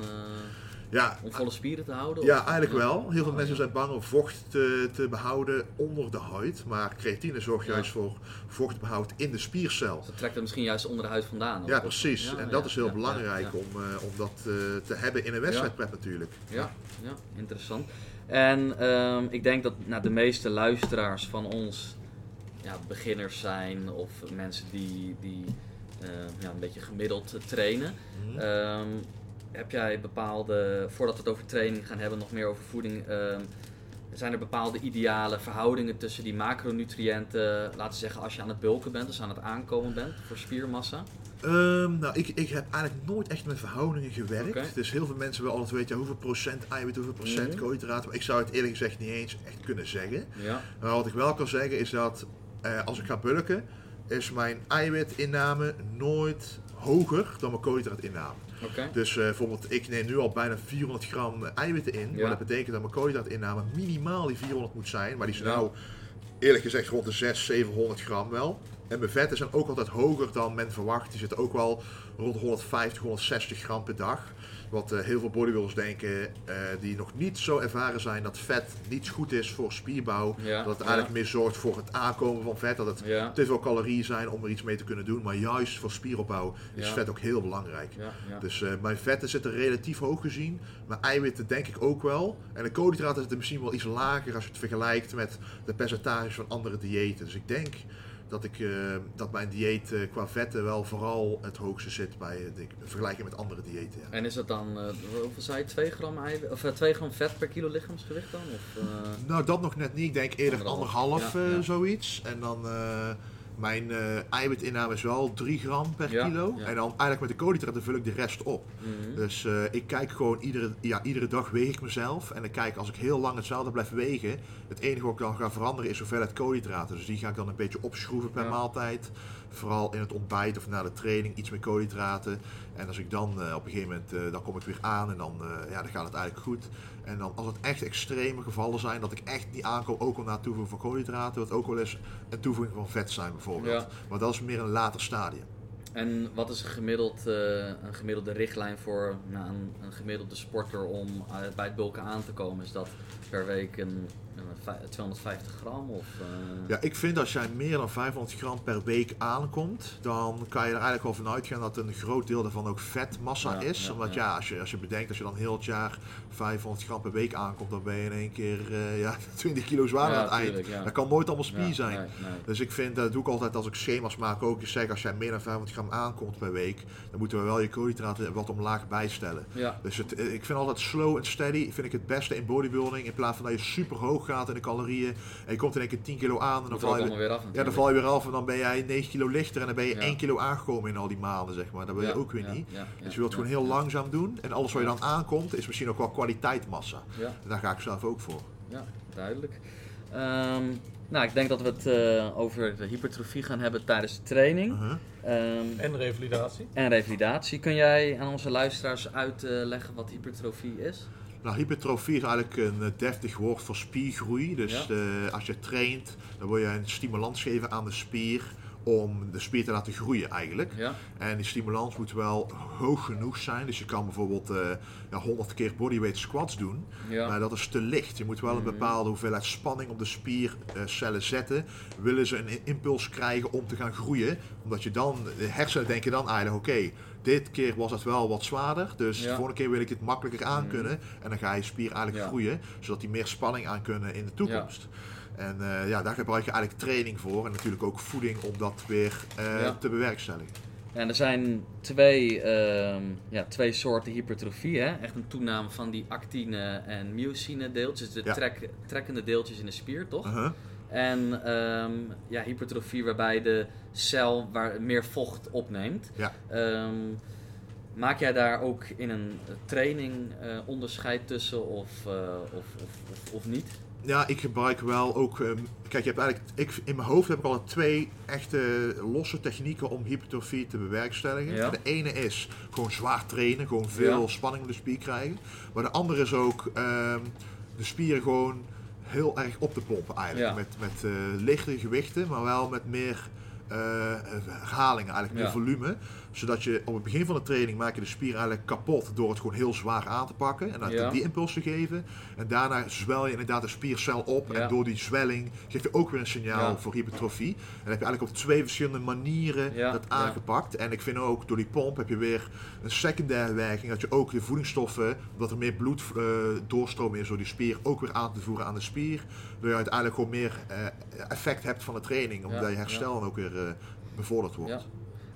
ja, om volle spieren te houden? ja of- eigenlijk wel. Heel veel Oh, mensen ja. zijn bang om vocht te, te behouden onder de huid. Maar creatine zorgt Ja. juist voor vochtbehoud in de spiercel. Dus dat trekt het misschien juist onder de huid vandaan. Ja, precies. Ja, en dat is heel belangrijk Om, eh, om dat eh, te hebben in een wedstrijdprep natuurlijk. Ja, ja, interessant. En ehm, ik denk dat nou, de meeste luisteraars van ons ja, beginners zijn of mensen die, die eh, ja, een beetje gemiddeld trainen. Mhm. Ehm, heb jij bepaalde, voordat we het over training gaan hebben, nog meer over voeding, ehm, zijn er bepaalde ideale verhoudingen tussen die macronutriënten, laten we zeggen als je aan het bulken bent, dus aan het aankomen bent voor spiermassa? Ehm, nou, ik, ik heb eigenlijk nooit echt met verhoudingen gewerkt. Dus heel veel mensen willen altijd weten hoeveel procent eiwit, hoeveel procent Mhm. koolhydraten. Maar ik zou het eerlijk gezegd niet eens echt kunnen zeggen. Ja. Maar wat ik wel kan zeggen is dat eh, als ik ga bulken, is mijn eiwitinname nooit hoger dan mijn koolhydraatinname. Dus eh, bijvoorbeeld, ik neem nu al bijna 400 gram eiwitten in. Ja. Maar dat betekent dat mijn koolhydraatinname minimaal die 400 moet zijn. Maar die is Ja. nou eerlijk gezegd rond de 600, 700 gram wel. En mijn vetten zijn ook altijd hoger dan men verwacht. Die zitten ook wel rond de 150, 160 gram per dag. Wat eh, heel veel bodybuilders denken, eh, die nog niet zo ervaren zijn dat vet niet goed is voor spierbouw. Ja, Dat het eigenlijk meer zorgt voor het aankomen van vet. Dat het te veel calorieën zijn om er iets mee te kunnen doen. Maar juist voor spieropbouw is vet ook heel belangrijk. Dus eh, mijn vetten zitten relatief hoog gezien. Mijn eiwitten denk ik ook wel. En de koolhydraten zitten misschien wel iets lager als je het vergelijkt met de percentages van andere diëten. Dus ik denk dat, ik, eh, dat mijn dieet eh, qua vetten wel vooral het hoogste zit bij eh, de vergelijking met andere diëten. Ja. En is dat dan, hoeveel zei je, 2 gram, of, eh, 2 gram vet per kilo lichaamsgewicht dan? Of, Nou, dat nog net niet. Ik denk eerder Anderhalf. anderhalf, Ja, ja. zoiets. En dan mijn eh eiwitinname is wel 3 gram per Ja, kilo. ja. En dan eigenlijk met de koolhydraten vul ik de rest op. mhm. Dus eh, ik kijk gewoon iedere, ja, iedere dag weeg ik mezelf. En ik kijk als ik heel lang hetzelfde blijf wegen. Het enige wat ik dan ga veranderen is hoeveelheid koolhydraten. Dus die ga ik dan een beetje opschroeven per Ja. maaltijd. Vooral in het ontbijt of na de training iets meer koolhydraten. En als ik dan eh, op een gegeven moment, eh, dan kom ik weer aan en dan, eh, ja, dan gaat het eigenlijk goed. En dan als het echt extreme gevallen zijn, dat ik echt niet aankom, ook al na toevoeging van koolhydraten, wat ook wel eens een toevoeging van vet zijn bijvoorbeeld. Ja. Maar dat is meer een later stadium. En wat is een, gemiddeld, een gemiddelde richtlijn voor nou, een, een gemiddelde sporter om bij het bulken aan te komen? Is dat per week een, 250 gram? Of, eh, Ja, ik vind als jij meer dan 500 gram per week aankomt, dan kan je er eigenlijk wel van uitgaan dat een groot deel daarvan ook vetmassa Ja, is. ja, Omdat ja. ja, als, je, als je bedenkt, als je dan heel het jaar 500 gram per week aankomt, dan ben je in één keer eh, ja, 20 kilo zwaarder aan het eind. tuurlijk. Dat kan nooit allemaal spier zijn. nee, nee. Dus ik vind, dat doe ik altijd als ik schema's maak ook. Ik zeg, als jij meer dan 500 gram aankomt per week, dan moeten we wel je koolhydraten wat omlaag bijstellen. Ja, Dus het, ik vind altijd slow en steady vind ik het beste in bodybuilding. In plaats van dat je super hoog gaat in de calorieën. En je komt in één keer 10 kilo aan en dan val je, weer af ja, dan val je weer af en dan ben jij 9 kilo lichter en dan ben je Ja. 1 kilo aangekomen in al die maanden, zeg maar. Dat wil je Ja, ook weer ja, niet. ja, ja, Dus je wilt ja, gewoon heel ja. langzaam doen. En alles wat je dan aankomt is misschien ook wel kwaliteitmassa. Ja, En daar ga ik zelf ook voor. ja, duidelijk. Ehm, nou, ik denk dat we het eh, over de hypertrofie gaan hebben tijdens de training. Uh-huh. Ehm, En revalidatie. en revalidatie. Kun jij aan onze luisteraars uitleggen wat hypertrofie is? Nou, hypertrofie is eigenlijk een eh, deftig woord voor spiergroei. Dus Ja. eh, als je traint, dan wil je een stimulans geven aan de spier om de spier te laten groeien eigenlijk. Ja, En die stimulans moet wel hoog genoeg zijn. Dus je kan bijvoorbeeld eh, ja, 100 keer bodyweight squats doen. ja. Maar dat is te licht. Je moet wel een Mhm. bepaalde hoeveelheid spanning op de spiercellen zetten. Willen ze een impuls krijgen om te gaan groeien. Omdat je dan, de hersenen denken dan eigenlijk, oké, dit keer was het wel wat zwaarder. Dus Ja. de volgende keer wil ik het makkelijker aan Mhm. kunnen. En dan ga je spier eigenlijk Ja. groeien. Zodat die meer spanning aan kunnen in de toekomst. En eh, ja, daar gebruik je eigenlijk training voor. En natuurlijk ook voeding om dat weer eh, te bewerkstelligen. Ja, er zijn twee, ehm, ja, twee soorten hypertrofie. Hè? Echt een toename van die actine en myocine deeltjes. De Ja. trek, trekkende deeltjes in de spier, toch? Uh-huh. En ehm, ja, hypertrofie waarbij de cel waar meer vocht opneemt. Ja. Ehm, maak jij daar ook in een training eh, onderscheid tussen of, eh, of, of, of, of niet? Ja, ik gebruik wel ook. ehm, kijk, je hebt eigenlijk. Ik, in mijn hoofd heb ik al twee echte losse technieken om hypertrofie te bewerkstelligen. Ja. De ene is gewoon zwaar trainen, gewoon veel Ja. spanning op de spier krijgen. Maar de andere is ook de spieren gewoon heel erg op te pompen eigenlijk. Met, met eh, lichte gewichten, maar wel met meer eh, herhalingen, eigenlijk meer volume. Zodat je op het begin van de training maak je de spier eigenlijk kapot door het gewoon heel zwaar aan te pakken. En dan Ja. die impuls te geven. En daarna zwel je inderdaad de spiercel op. Ja. En door die zwelling geeft je ook weer een signaal Ja. voor hypertrofie. En dan heb je eigenlijk op twee verschillende manieren dat aangepakt. En ik vind ook door die pomp heb je weer een secundaire werking. Dat je ook de voedingsstoffen, omdat er meer bloed eh, doorstroming is door die spier, ook weer aan te voeren aan de spier. Waardoor je uiteindelijk gewoon meer eh, effect hebt van de training. Omdat je herstel ook weer eh, bevorderd wordt.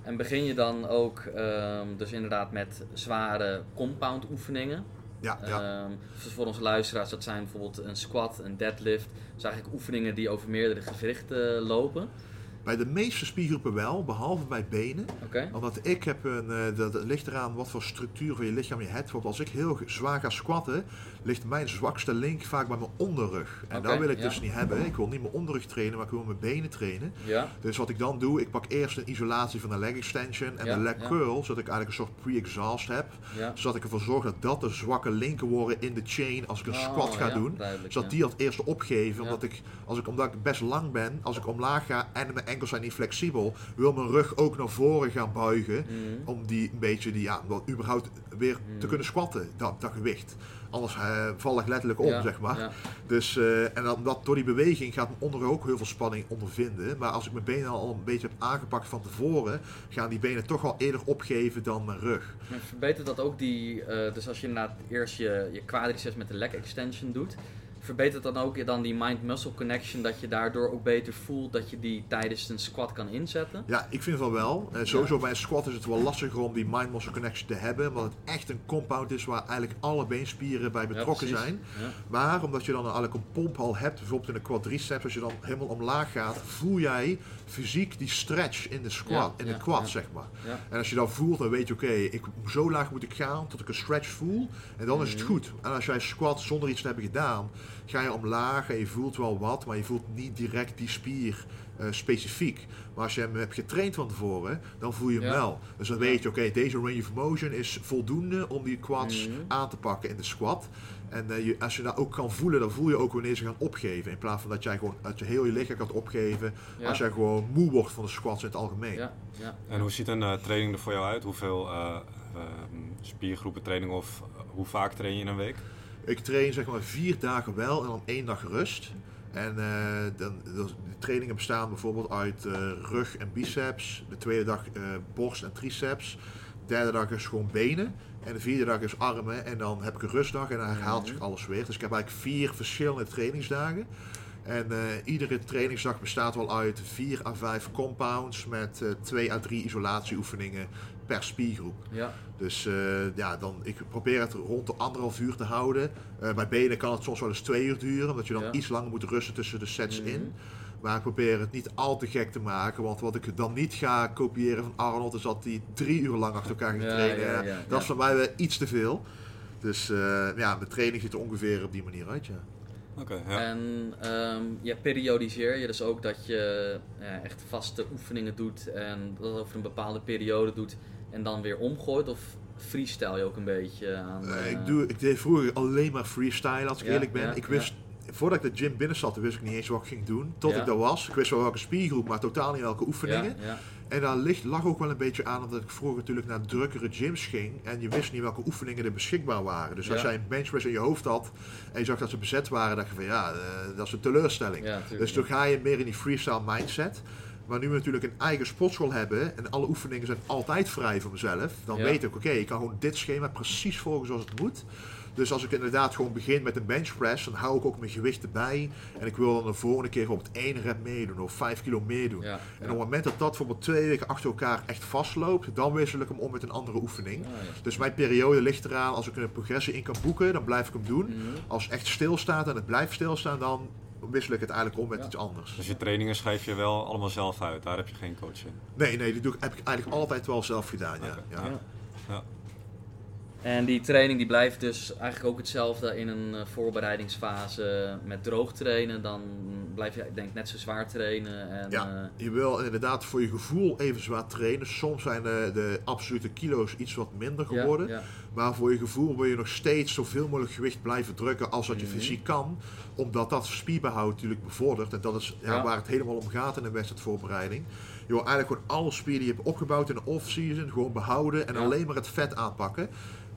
En begin je dan ook ehm, dus inderdaad met zware compound oefeningen? Ja, ja. Ehm, dus voor onze luisteraars, dat zijn bijvoorbeeld een squat, een deadlift. Dat zijn eigenlijk oefeningen die over meerdere gewrichten lopen. Bij de meeste spiergroepen wel, behalve bij benen. Oké. Omdat ik heb een, eh, dat, dat ligt eraan wat voor structuur van je lichaam je hebt. Bijvoorbeeld als ik heel zwaar ga squatten, ligt mijn zwakste link vaak bij mijn onderrug. En dat wil ik ja. dus niet hebben. Ik wil niet mijn onderrug trainen, maar ik wil mijn benen trainen. Ja. Dus wat ik dan doe, ik pak eerst een isolatie van de leg extension en Ja, de leg curl, zodat ik eigenlijk een soort pre-exhaust heb. Ja. Zodat ik ervoor zorg dat dat de zwakke linken worden in de chain als ik een squat Oh, ga ja, doen. Zodat die als eerste opgeven, omdat, ik, als ik, omdat ik best lang ben, als ik omlaag ga en mijn enkels zijn niet flexibel, wil mijn rug ook naar voren gaan buigen. Mhm. Om die een beetje, die, ja, om dat überhaupt weer te Mm. kunnen squatten, dat, dat gewicht. Anders eh, val ik letterlijk om, Ja, zeg maar. ja. Dus, eh, en dan, dat, door die beweging gaat mijn onderrug ook heel veel spanning ondervinden. Maar als ik mijn benen al een beetje heb aangepakt van tevoren, gaan die benen toch al eerder opgeven dan mijn rug. Maar verbetert dat ook die, eh, dus als je inderdaad eerst je, je quadriceps met de leg extension doet, verbetert dan ook dan die mind-muscle connection dat je daardoor ook beter voelt dat je die tijdens een squat kan inzetten? Ja, ik vind van wel. Eh, sowieso bij een squat is het wel lastiger om die mind-muscle connection te hebben. Omdat het echt een compound is waar eigenlijk alle beenspieren bij betrokken zijn. Ja. Maar omdat je dan eigenlijk een pomphal hebt, bijvoorbeeld in de quadriceps, als je dan helemaal omlaag gaat, voel jij fysiek die stretch in de squat, in de quad, zeg maar. En als je dan voelt, dan weet je, oké, ik zo laag moet ik gaan tot ik een stretch voel. En dan is het Mhm. goed. En als jij squat zonder iets te hebben gedaan, ga je omlaag en je voelt wel wat, maar je voelt niet direct die spier eh, specifiek. Maar als je hem hebt getraind van tevoren, dan voel je hem Ja. wel. Dus dan weet je, oké, deze range of motion is voldoende om die quads Mhm. aan te pakken in de squat. En eh, je, als je dat ook kan voelen, dan voel je ook wanneer ze gaan opgeven. In plaats van dat jij gewoon uit je heel je lichaam gaat opgeven. Ja. Als jij gewoon moe wordt van de squats in het algemeen. Ja, ja. En hoe ziet een eh, training er voor jou uit? Hoeveel eh, ehm, spiergroepen training of hoe vaak train je in een week? Ik train zeg maar vier dagen wel en dan één dag rust. En eh, dan, de trainingen bestaan bijvoorbeeld uit eh, rug en biceps. De tweede dag eh, borst en triceps. De derde dag is gewoon benen. En de vierde dag is armen. En dan heb ik een rustdag en dan herhaalt Mhm. zich alles weer. Dus ik heb eigenlijk vier verschillende trainingsdagen. En iedere trainingsdag bestaat wel uit vier à vijf compounds met twee à drie isolatieoefeningen per spiergroep. ja. Dus eh, ja, dan, ik probeer het rond de anderhalf uur te houden. Eh, bij benen kan het soms wel eens twee uur duren, omdat je dan Ja. iets langer moet rusten tussen de sets Mhm. in. Maar ik probeer het niet al te gek te maken, want wat ik dan niet ga kopiëren van Arnold is dat hij drie uur lang achter elkaar gaat Ja, trainen. ja, Ja, ja, dat is voor mij wel iets te veel. Dus eh, ja, mijn training ziet er ongeveer op die manier uit, ja. Oké, ja. En ehm ja, periodiseer je dus ook dat je ja, echt vaste oefeningen doet en dat over een bepaalde periode doet en dan weer omgooit? Of freestyle je ook een beetje aan? Eh, ik, doe, ik deed vroeger alleen maar freestyle, als ik Ja, eerlijk ben. ja, ik wist, voordat ik de gym binnen zat, wist ik niet eens wat ik ging doen. Tot ik daar was. Ik wist wel welke spiergroep, maar totaal niet welke oefeningen. En daar ligt, lag ook wel een beetje aan omdat ik vroeger natuurlijk naar drukkere gyms ging. En je wist niet welke oefeningen er beschikbaar waren. Dus als jij een benchpress in je hoofd had en je zag dat ze bezet waren, dacht je van ja, eh, dat is een teleurstelling. dus toen ga je meer in die freestyle mindset. Maar nu we natuurlijk een eigen sportschool hebben en alle oefeningen zijn altijd vrij voor mezelf, dan Ja. weet ik, oké, ik kan gewoon dit schema precies volgen zoals het moet. Dus als ik inderdaad gewoon begin met een benchpress, dan hou ik ook mijn gewicht erbij. En ik wil dan de volgende keer op het één rep meedoen of vijf kilo meedoen. Ja, En op het moment dat dat bijvoorbeeld twee weken achter elkaar echt vastloopt, dan wissel ik hem om met een andere oefening. Ah, ja. Dus mijn periode ligt eraan, als ik een progressie in kan boeken, dan blijf ik hem doen. Mhm. Als het echt stilstaat en het blijft stilstaan, dan wissel ik het eigenlijk om met Ja. iets anders. Dus je trainingen schrijf je wel allemaal zelf uit, daar heb je geen coach in. Nee, nee, die doe ik, heb ik eigenlijk altijd wel zelf gedaan. Ja. Ja. En die training die blijft dus eigenlijk ook hetzelfde in een eh, voorbereidingsfase met droog trainen. Dan blijf je denk ik net zo zwaar trainen. En, Ja. eh, Je wil inderdaad voor je gevoel even zwaar trainen. Soms zijn de, de absolute kilo's iets wat minder geworden. ja. Maar voor je gevoel wil je nog steeds zoveel mogelijk gewicht blijven drukken als dat je Mhm. fysiek kan. Omdat dat spierbehoud natuurlijk bevordert. En dat is ja, waar het helemaal om gaat in een wedstrijdvoorbereiding. Je wil eigenlijk gewoon alle spier die je hebt opgebouwd in de off-season gewoon behouden. En alleen maar het vet aanpakken.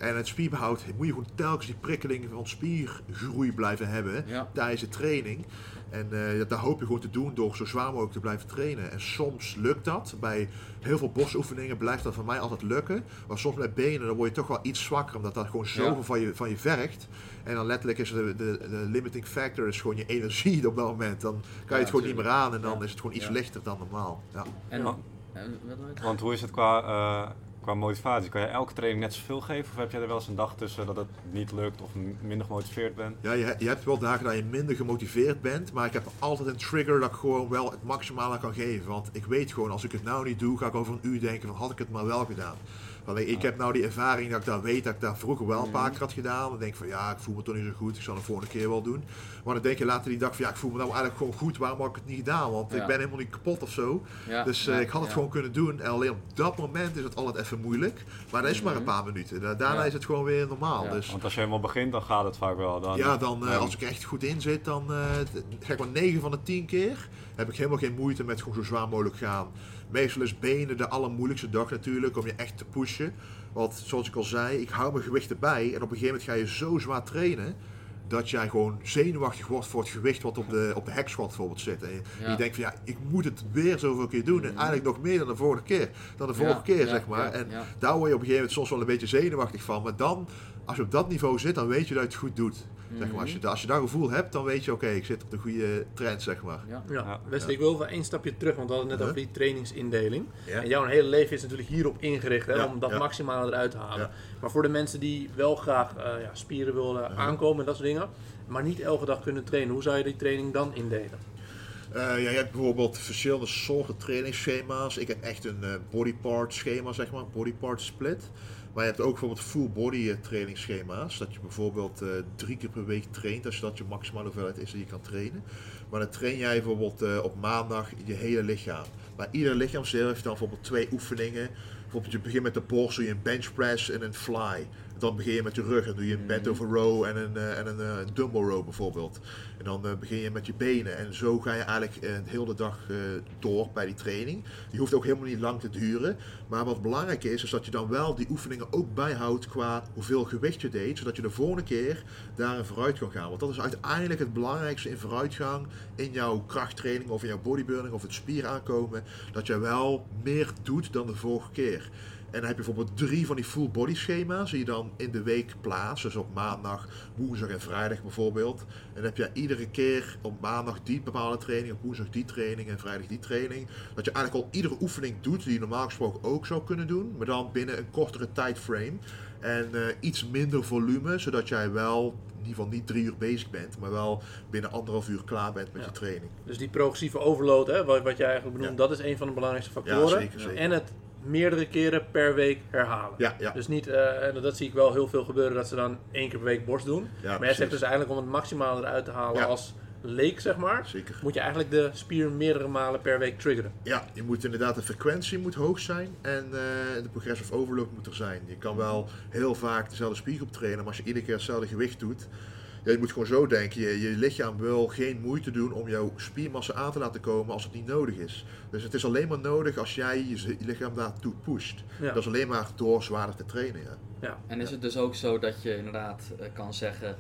En het spierbehoud moet je gewoon telkens die prikkeling van spiergroei blijven hebben Ja. tijdens de training. En eh, dat- dat hoop je gewoon te doen door zo zwaar mogelijk te blijven trainen. En soms lukt dat. Bij heel veel borstoefeningen blijft dat voor mij altijd lukken. Maar soms bij benen dan word je toch wel iets zwakker. Omdat dat gewoon zoveel Ja. van, je, van je vergt. En dan letterlijk is de, de, de limiting factor is gewoon je energie op dat moment. Dan kan je Ja, het gewoon niet meer aan. En dan Ja. is het gewoon iets Ja. lichter dan normaal. Ja. En? Want hoe is het qua, eh, qua motivatie, kan je elke training net zoveel geven? Of heb jij er wel eens een dag tussen dat het niet lukt of minder gemotiveerd bent? Ja, je, je hebt wel dagen dat je minder gemotiveerd bent, maar ik heb altijd een trigger dat ik gewoon wel het maximale kan geven. Want ik weet gewoon, als ik het nou niet doe, ga ik over een uur denken van had ik het maar wel gedaan. Want ik, heb nou die ervaring dat ik daar weet dat ik daar vroeger wel een paar keer had gedaan. Dan denk ik van ja, ik voel me toch niet zo goed, ik zal het de volgende keer wel doen. Maar dan denk je later die dag van ja, ik voel me nou eigenlijk gewoon goed, waarom had ik het niet gedaan? Want Ja. ik ben helemaal niet kapot of zo. Ja, Dus eh, ja, ik had het ja. gewoon kunnen doen. En alleen op dat moment is het altijd even moeilijk. Maar dat is maar een paar minuten. Da- Daarna Ja. is het gewoon weer normaal. Ja. Dus Want als je helemaal begint, dan gaat het vaak wel. Dan, ja, dan eh, als ik er echt goed in zit, dan eh, d- zeg maar 9 van de 10 keer heb ik helemaal geen moeite met gewoon zo zwaar mogelijk gaan. Meestal is benen de allermoeilijkste dag natuurlijk om je echt te pushen. Want zoals ik al zei, ik hou mijn gewicht erbij. En op een gegeven moment ga je zo zwaar trainen. Dat jij gewoon zenuwachtig wordt voor het gewicht wat op de, op de hekschot bijvoorbeeld zit. En je, Ja. je denkt van ja, ik moet het weer zoveel keer doen. En eigenlijk nog meer dan de vorige keer. Dan de vorige keer, zeg maar. en daar word je op een gegeven moment soms wel een beetje zenuwachtig van. Maar dan, als je op dat niveau zit, dan weet je dat je het goed doet. Zeg maar, als, je, Mhm. als je dat gevoel hebt, dan weet je, oké, ik zit op de goede trend, zeg maar. Ja. Ja, Ja. Wesley, ik wil even één stapje terug, want we hadden het net over die trainingsindeling. Ja. En jouw hele leven is natuurlijk hierop ingericht, hè, Ja, om dat ja. maximale eruit te halen. Ja. Maar voor de mensen die wel graag eh, ja, spieren willen aankomen en dat soort dingen, maar niet elke dag kunnen trainen, hoe zou je die training dan indelen? Eh, ja, je hebt bijvoorbeeld verschillende soorten trainingsschema's. Ik heb echt een eh, body part schema, zeg maar, body part split. Maar je hebt ook bijvoorbeeld full body eh, trainingsschema's. Dat je bijvoorbeeld eh, drie keer per week traint, als dat je maximale hoeveelheid is die je kan trainen. Maar dan train jij bijvoorbeeld eh, op maandag je hele lichaam. Maar ieder lichaamsdeel heeft dan bijvoorbeeld twee oefeningen. Bijvoorbeeld je begint met de borst, doe je een bench press en een fly. Dan begin je met je rug en doe je een bent over row en een, eh, en een dumbbell row bijvoorbeeld. En dan eh, begin je met je benen. En zo ga je eigenlijk eh, de hele dag eh, door bij die training. Die hoeft ook helemaal niet lang te duren. Maar wat belangrijk is, is dat je dan wel die oefeningen ook bijhoudt qua hoeveel gewicht je deed. Zodat je de volgende keer daarin vooruit kan gaan. Want dat is uiteindelijk het belangrijkste in vooruitgang in jouw krachttraining of in jouw bodybuilding of het spier aankomen. Dat je wel meer doet dan de vorige keer. En dan heb je bijvoorbeeld drie van die full body schema's die je dan in de week plaatst. Dus op maandag, woensdag en vrijdag bijvoorbeeld. En dan heb je iedere keer op maandag die bepaalde training, op woensdag die training en vrijdag die training. Dat je eigenlijk al iedere oefening doet die je normaal gesproken ook zou kunnen doen. Maar dan binnen een kortere tijdframe. En eh, iets minder volume, zodat jij wel in ieder geval niet drie uur bezig bent. Maar wel binnen anderhalf uur klaar bent met Ja. je training. Dus die progressieve overload, hè, wat, wat jij eigenlijk benoemt, Ja. dat is een van de belangrijkste Ja, factoren. zeker, zeker. En het meerdere keren per week herhalen. Ja, ja. Dus niet, eh, en dat zie ik wel heel veel gebeuren, dat ze dan één keer per week borst doen. maar jij precies. zegt dus eigenlijk om het maximale eruit te halen Ja. als leek, zeg maar, Zeker. moet je eigenlijk de spier meerdere malen per week triggeren. Ja, je moet inderdaad de frequentie moet hoog zijn en eh, de progressive overload moet er zijn. Je kan wel heel vaak dezelfde spiergroep trainen, maar als je iedere keer hetzelfde gewicht doet, ja, je moet gewoon zo denken. Je, je lichaam wil geen moeite doen om jouw spiermassa aan te laten komen als het niet nodig is. Dus het is alleen maar nodig als jij je, lichaam daartoe pusht. Ja. Dat is alleen maar door zwaarder te trainen. Ja. Ja. En is het dus ook zo dat je inderdaad eh, kan zeggen,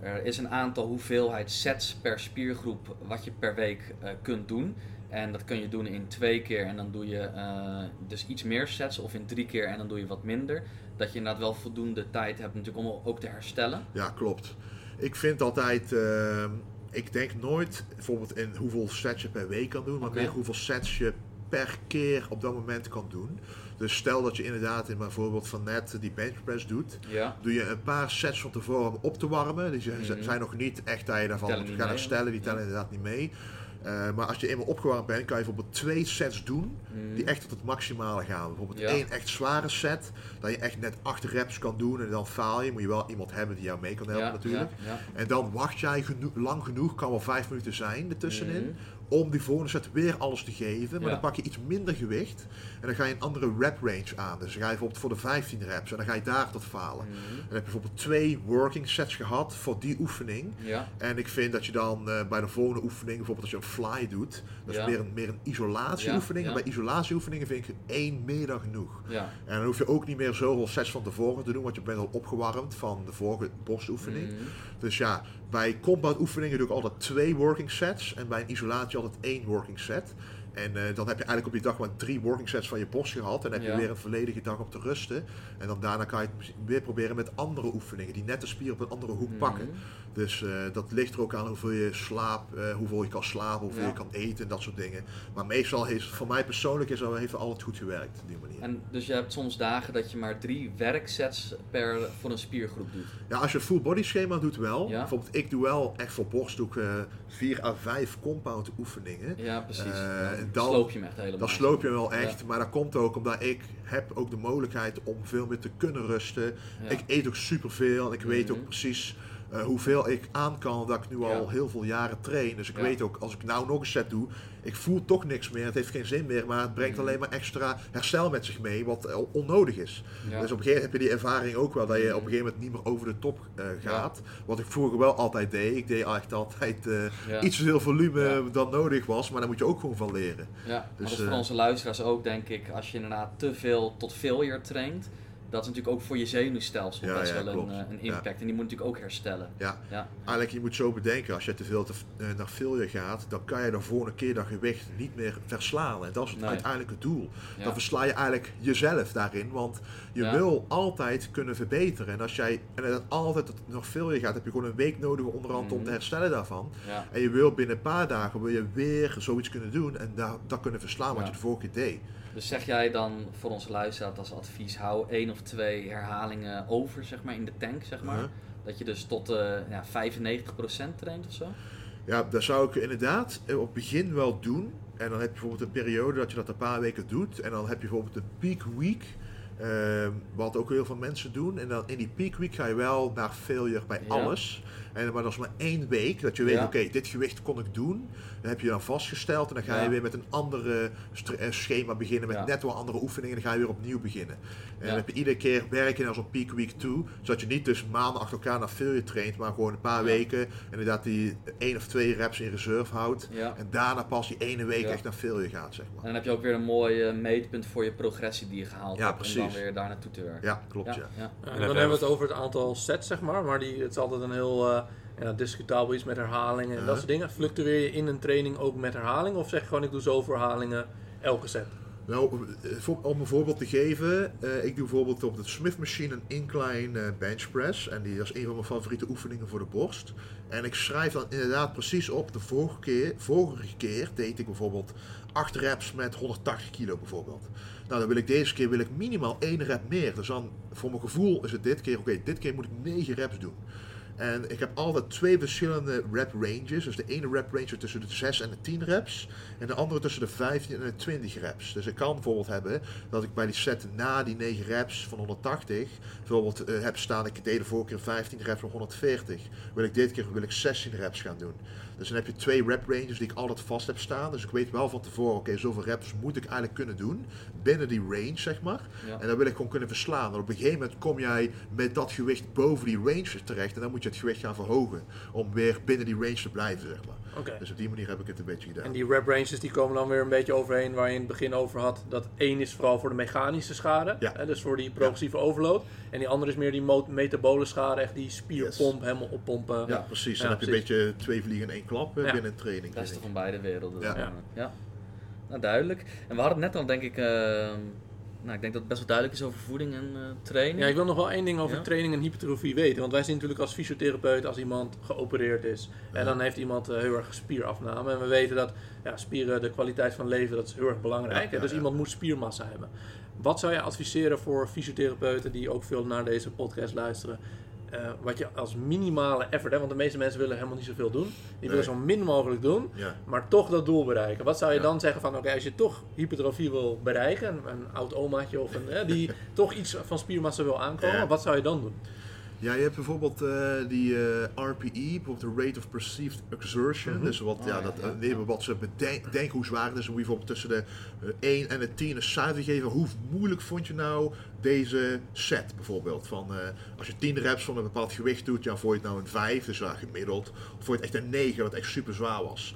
er is een aantal hoeveelheid sets per spiergroep wat je per week eh, kunt doen. En dat kun je doen in twee keer en dan doe je eh, dus iets meer sets of in drie keer en dan doe je wat minder. Dat je inderdaad wel voldoende tijd hebt natuurlijk om ook te herstellen. Ja, klopt. Ik vind altijd, ehm, ik denk nooit bijvoorbeeld in hoeveel sets je per week kan doen, maar meer hoeveel sets je per keer op dat moment kan doen. Dus stel dat je inderdaad in mijn voorbeeld van net die benchpress doet, Ja. doe je een paar sets van tevoren om op te warmen. Die zijn, Mhm. zijn nog niet echt dat je daarvan moet gaan herstellen, die ja. tellen inderdaad niet mee. Eh, maar als je eenmaal opgewarmd bent, kan je bijvoorbeeld twee sets doen die echt tot het maximale gaan. Bijvoorbeeld Ja. één echt zware set, dat je echt net acht reps kan doen en dan faal je. Moet je wel iemand hebben die jou mee kan helpen ja, natuurlijk. Ja. En dan wacht jij geno- lang genoeg, kan wel vijf minuten zijn ertussenin, Mhm. Om die volgende set weer alles te geven. Maar Ja. dan pak je iets minder gewicht en dan ga je een andere rep range aan. Dus dan ga je bijvoorbeeld voor de 15 reps en dan ga je daar tot falen. Mhm. En dan heb je bijvoorbeeld twee working sets gehad voor die oefening. Ja. En ik vind dat je dan eh, bij de volgende oefening, bijvoorbeeld als je een fly doet, dat is meer een, meer een isolatieoefening. En bij isolatieoefeningen vind ik één meer dan genoeg. En dan hoef je ook niet meer zoveel sets van tevoren te doen, want je bent al opgewarmd van de vorige borstoefening. Mhm. Dus ja, bij compound oefeningen doe ik altijd twee working sets en bij een isolatie altijd één working set. En eh, dan heb je eigenlijk op die dag maar drie working sets van je borst gehad. En dan heb je Ja. weer een volledige dag om te rusten. En dan daarna kan je het weer proberen met andere oefeningen. Die net de spier op een andere hoek Mhm. pakken. Dus eh, dat ligt er ook aan hoeveel je slaapt, eh, hoeveel je kan slapen, hoeveel Ja. je kan eten en dat soort dingen. Maar meestal heeft, voor mij persoonlijk is, heeft het altijd goed gewerkt op die manier. En dus je hebt soms dagen dat je maar drie werksets per voor een spiergroep doet. Ja, als je een full body schema doet wel. Ja. Bijvoorbeeld ik doe wel echt voor borst doe ik, eh, vier à vijf compound oefeningen. Ja, precies. En dan- sloop je hem echt helemaal. Dan sloop je wel echt, Ja. maar dat komt ook omdat ik heb ook de mogelijkheid om veel meer te kunnen rusten. Ja. Ik eet ook superveel en ik weet ook Mhm. precies eh, hoeveel ik aan kan dat ik nu al heel veel jaren train. Dus ik weet ook, als ik nou nog een set doe, ik voel toch niks meer. Het heeft geen zin meer, maar het brengt Mhm. alleen maar extra herstel met zich mee, wat eh, onnodig is. Ja. Dus op een gegeven moment heb je die ervaring ook wel, dat je op een gegeven moment niet meer over de top eh, gaat. Wat ik vroeger wel altijd deed. Ik deed echt altijd eh, Ja. iets te veel volume dan nodig was, maar daar moet je ook gewoon van leren. Ja, Dus, dat is voor onze luisteraars ook, denk ik, als je inderdaad te veel tot failure traint, dat is natuurlijk ook voor je zenuwstelsel Ja, best ja, wel klopt. een, eh, een Ja. impact. En die moet natuurlijk ook herstellen. Ja, Ja, Eigenlijk, je moet zo bedenken, als je te veel te, eh, naar failure gaat, dan kan je de volgende keer dat gewicht niet meer verslaan. En dat is het Nee. uiteindelijk het doel. Dan versla je eigenlijk jezelf daarin, want je wil altijd kunnen verbeteren. En als jij en dat altijd nog failure gaat, heb je gewoon een week nodig onderhand om Mhm. te herstellen daarvan. En je wil binnen een paar dagen wil je weer zoiets kunnen doen en daar, dat kunnen verslaan wat je de vorige keer deed. Dus zeg jij dan voor onze luisteraars als advies, hou één of twee herhalingen over, zeg maar, in de tank, zeg maar. Mhm. Dat je dus tot eh ja, 95% traint of zo? Ja, dat zou ik inderdaad eh, op het begin wel doen. En dan heb je bijvoorbeeld een periode dat je dat een paar weken doet. En dan heb je bijvoorbeeld een peak week. eh, wat ook heel veel mensen doen. En dan in die peak week ga je wel naar failure bij Ja. alles. En, maar dat is maar één week. Dat je weet, Ja. oké, dit gewicht kon ik doen. Dan heb je dan vastgesteld. En dan ga je Ja. weer met een andere stre- eh, schema beginnen. Met Ja. net wel andere oefeningen. En dan ga je weer opnieuw beginnen. En Ja. dan heb je iedere keer werken naar zo'n peak week toe. Zodat je niet dus maanden achter elkaar naar failure traint. Maar gewoon een paar Ja. weken. Inderdaad die één of twee reps in reserve houdt. Ja. En daarna pas die ene week Ja. echt naar failure gaat, zeg En maar. dan heb je ook weer een mooi eh, meetpunt voor je progressie die je gehaald Ja, hebt. Om dan precies. weer daar naartoe te werken. Ja, klopt, ja. ja. Ja, en dan dan hebben hebben we het over het aantal sets, zeg maar. Maar die, het is altijd een heel eh, ja, discutabel iets met herhalingen en dat soort dingen. Fluctueer je in een training ook met herhalingen? Of zeg je gewoon, ik doe zoveel herhalingen elke set? Nou, om een voorbeeld te geven. eh, ik doe bijvoorbeeld op de Smith Machine een incline eh, bench press. En die is een van mijn favoriete oefeningen voor de borst. En ik schrijf dan inderdaad precies op. De vorige keer, vorige keer deed ik bijvoorbeeld 8 reps met 180 kilo bijvoorbeeld. Nou, dan wil ik deze keer wil ik minimaal 1 rep meer. Dus dan, voor mijn gevoel is het dit keer, oké, dit keer moet ik 9 reps doen. En ik heb altijd twee verschillende rep ranges. Dus de ene rep range tussen de 6 en de 10 reps. En de andere tussen de 15 en de 20 reps. Dus ik kan bijvoorbeeld hebben dat ik bij die set na die 9 reps van 180 bijvoorbeeld eh, heb staan. Ik deed de vorige keer 15 reps van 140. Wil ik dit keer wil ik 16 reps gaan doen. Dus dan heb je twee rep ranges die ik altijd vast heb staan. Dus ik weet wel van tevoren, oké, zoveel reps moet ik eigenlijk kunnen doen. Binnen die range, zeg maar. Ja. En dan wil ik gewoon kunnen verslaan. En op een gegeven moment kom jij met dat gewicht boven die range terecht. En dan moet je het gewicht gaan verhogen. Om weer binnen die range te blijven, zeg maar. Oké. Dus op die manier heb ik het een beetje gedaan. En die rep ranges die komen dan weer een beetje overheen waar je in het begin over had. Dat één is vooral voor de mechanische schade, Ja. hè, dus voor die progressieve overload. En die andere is meer die metabole schade, echt die spierpomp, helemaal oppompen. Ja, precies. Ja, Dan heb je precies. een beetje twee vliegen in één klap eh, Ja. binnen een training. Beste van beide werelden. Ja. Ja. eh, ja. Nou, duidelijk. En we hadden het net al, denk ik, eh, nou, ik denk dat het best wel duidelijk is over voeding en eh, training. Ja, ik wil nog wel één ding over Ja? training en hypertrofie weten. Want wij zien natuurlijk als fysiotherapeut als iemand geopereerd is. En dan heeft iemand eh, heel erg spierafname. En we weten dat ja, spieren, de kwaliteit van leven, dat is heel erg belangrijk. Ja, dus iemand moet spiermassa hebben. Wat zou je adviseren voor fysiotherapeuten die ook veel naar deze podcast luisteren? Eh, wat je als minimale effort, hè, want de meeste mensen willen helemaal niet zoveel doen. Die willen zo min mogelijk doen, Ja. maar toch dat doel bereiken. Wat zou je Ja. dan zeggen van, oké, als je toch hypertrofie wil bereiken, een, een oud omaatje of een, die toch iets van spiermassa wil aankomen, Ja. wat zou je dan doen? Ja, je hebt bijvoorbeeld eh, die eh, RPE, bijvoorbeeld de Rate of Perceived Exertion. Mhm. Dus wat, Oh, ja, dat, ja, eh, wat ze beden- denken hoe zwaar het is. Hoe je bijvoorbeeld tussen de eh, 1 en de 10 een cijfer geven. Hoe moeilijk vond je nou deze set bijvoorbeeld? Van, eh, als je 10 reps van een bepaald gewicht doet, ja, vond je het nou een 5, dus ja, gemiddeld. Of vond je het echt een 9, wat echt super zwaar was.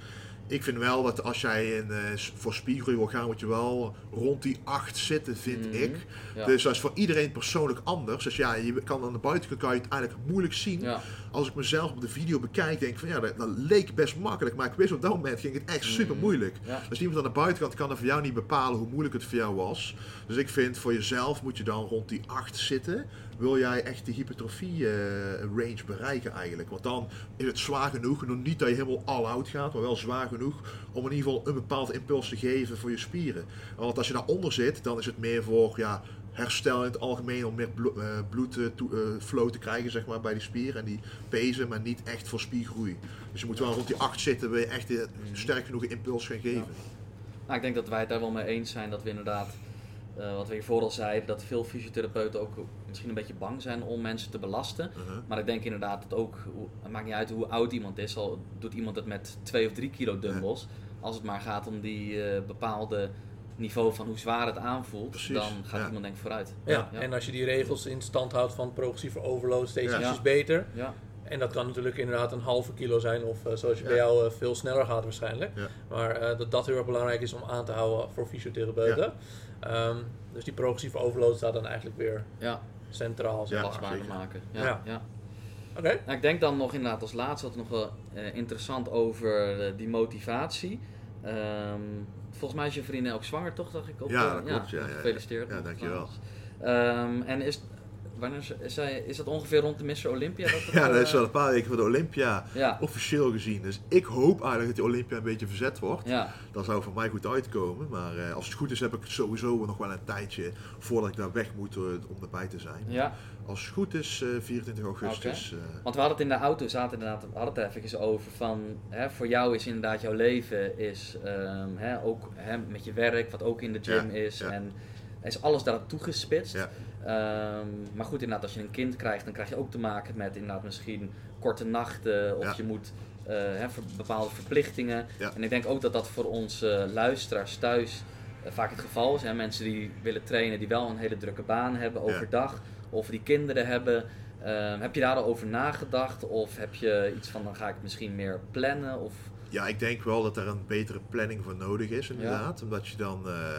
Ik vind wel dat als jij in, eh, voor spiergroei wil gaan, moet je wel rond die 8 zitten, vind Mhm. ik. Ja. Dus dat is voor iedereen persoonlijk anders. Dus ja, je kan aan de buitenkant kan je het eigenlijk moeilijk zien. ja. Als ik mezelf op de video bekijk, denk ik van ja, dat, dat leek best makkelijk. Maar ik wist op dat moment ging het echt super moeilijk. Ja. Dus iemand aan de buitenkant kan er voor jou niet bepalen hoe moeilijk het voor jou was. Dus ik vind voor jezelf moet je dan rond die 8 zitten. Wil jij echt die hypertrofie eh, range bereiken eigenlijk? Want dan is het zwaar genoeg. Nog niet dat je helemaal all-out gaat, maar wel zwaar genoeg om in ieder geval een bepaald impuls te geven voor je spieren. Want als je daaronder zit, dan is het meer voor ja, herstel in het algemeen om meer eh, bloedflow te krijgen zeg maar, bij die spieren en die pezen, maar niet echt voor spiergroei. Dus je moet wel rond die 8 zitten, wil je echt eh, sterk genoeg een impuls gaan geven. Nou, ik denk dat wij het daar wel mee eens zijn dat we inderdaad, eh, wat we hiervoor al zeiden, dat veel fysiotherapeuten ook misschien een beetje bang zijn om mensen te belasten. Uh-huh. Maar ik denk inderdaad dat ook, het maakt niet uit hoe oud iemand is, al doet iemand het met 2 of 3 kilo dumbbells. Als het maar gaat om die eh, bepaalde niveau van hoe zwaar het aanvoelt, Precies, dan gaat ja. iemand denk ik vooruit. Ja, Ja. en als je die regels in stand houdt van progressieve overload, steeds Ja. ietsjes Ja. beter. Ja, En dat kan natuurlijk inderdaad een halve kilo zijn, of eh, zoals je bij jou veel sneller gaat waarschijnlijk. Ja. Maar eh, dat dat heel erg belangrijk is om aan te houden voor fysiotherapeuten. Ehm, dus die progressieve overload staat dan eigenlijk weer ja, centraal. Ja, zeker. maken. Ja, Ja. ja. Oké. Nou, ik denk dan nog inderdaad als laatste wat nog wel eh, interessant over eh, die motivatie. Ehm, volgens mij is je vriendin ook zwanger, toch? Dacht ik op, Ja, eh, dat klopt, ja, ja, ja. Gefeliciteerd. Ja, dankjewel. Ehm, en is, wanneer is, is, zij, is dat ongeveer rond de Mr. Olympia? Dat het, Ja, dat is eh, wel een paar weken voor de Olympia Ja, officieel gezien. Dus ik hoop eigenlijk dat die Olympia een beetje verzet wordt. ja, Dat zou voor mij goed uitkomen. Maar eh, als het goed is heb ik sowieso nog wel een tijdje voordat ik daar weg moet eh, om erbij te zijn. ja. Als het goed is, eh, 24 augustus. eh, Want we hadden het in de auto, zaten inderdaad, we hadden het er even over van, hè, voor jou is inderdaad jouw leven is ehm, hè, ook hè, met je werk, wat ook in de gym is en is alles daarop toegespitst. Ehm, maar goed, inderdaad, als je een kind krijgt, dan krijg je ook te maken met inderdaad misschien korte nachten of Ja. je moet eh, voor bepaalde verplichtingen. Ja. En ik denk ook dat dat voor onze luisteraars thuis eh, vaak het geval is. Hè? Mensen die willen trainen, die wel een hele drukke baan hebben Ja. overdag of die kinderen hebben. Ehm, heb je daar al over nagedacht? Of heb je iets van dan ga ik misschien meer plannen? Of, Ja, ik denk wel dat er een betere planning voor nodig is, inderdaad. Omdat je dan, eh,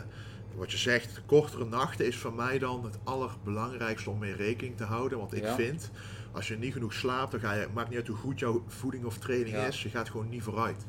wat je zegt, kortere nachten is voor mij dan het allerbelangrijkste om mee rekening te houden. Want ik Ja. vind, als je niet genoeg slaapt, dan ga je, maakt niet uit hoe goed jouw voeding of training Ja. is, je gaat gewoon niet vooruit.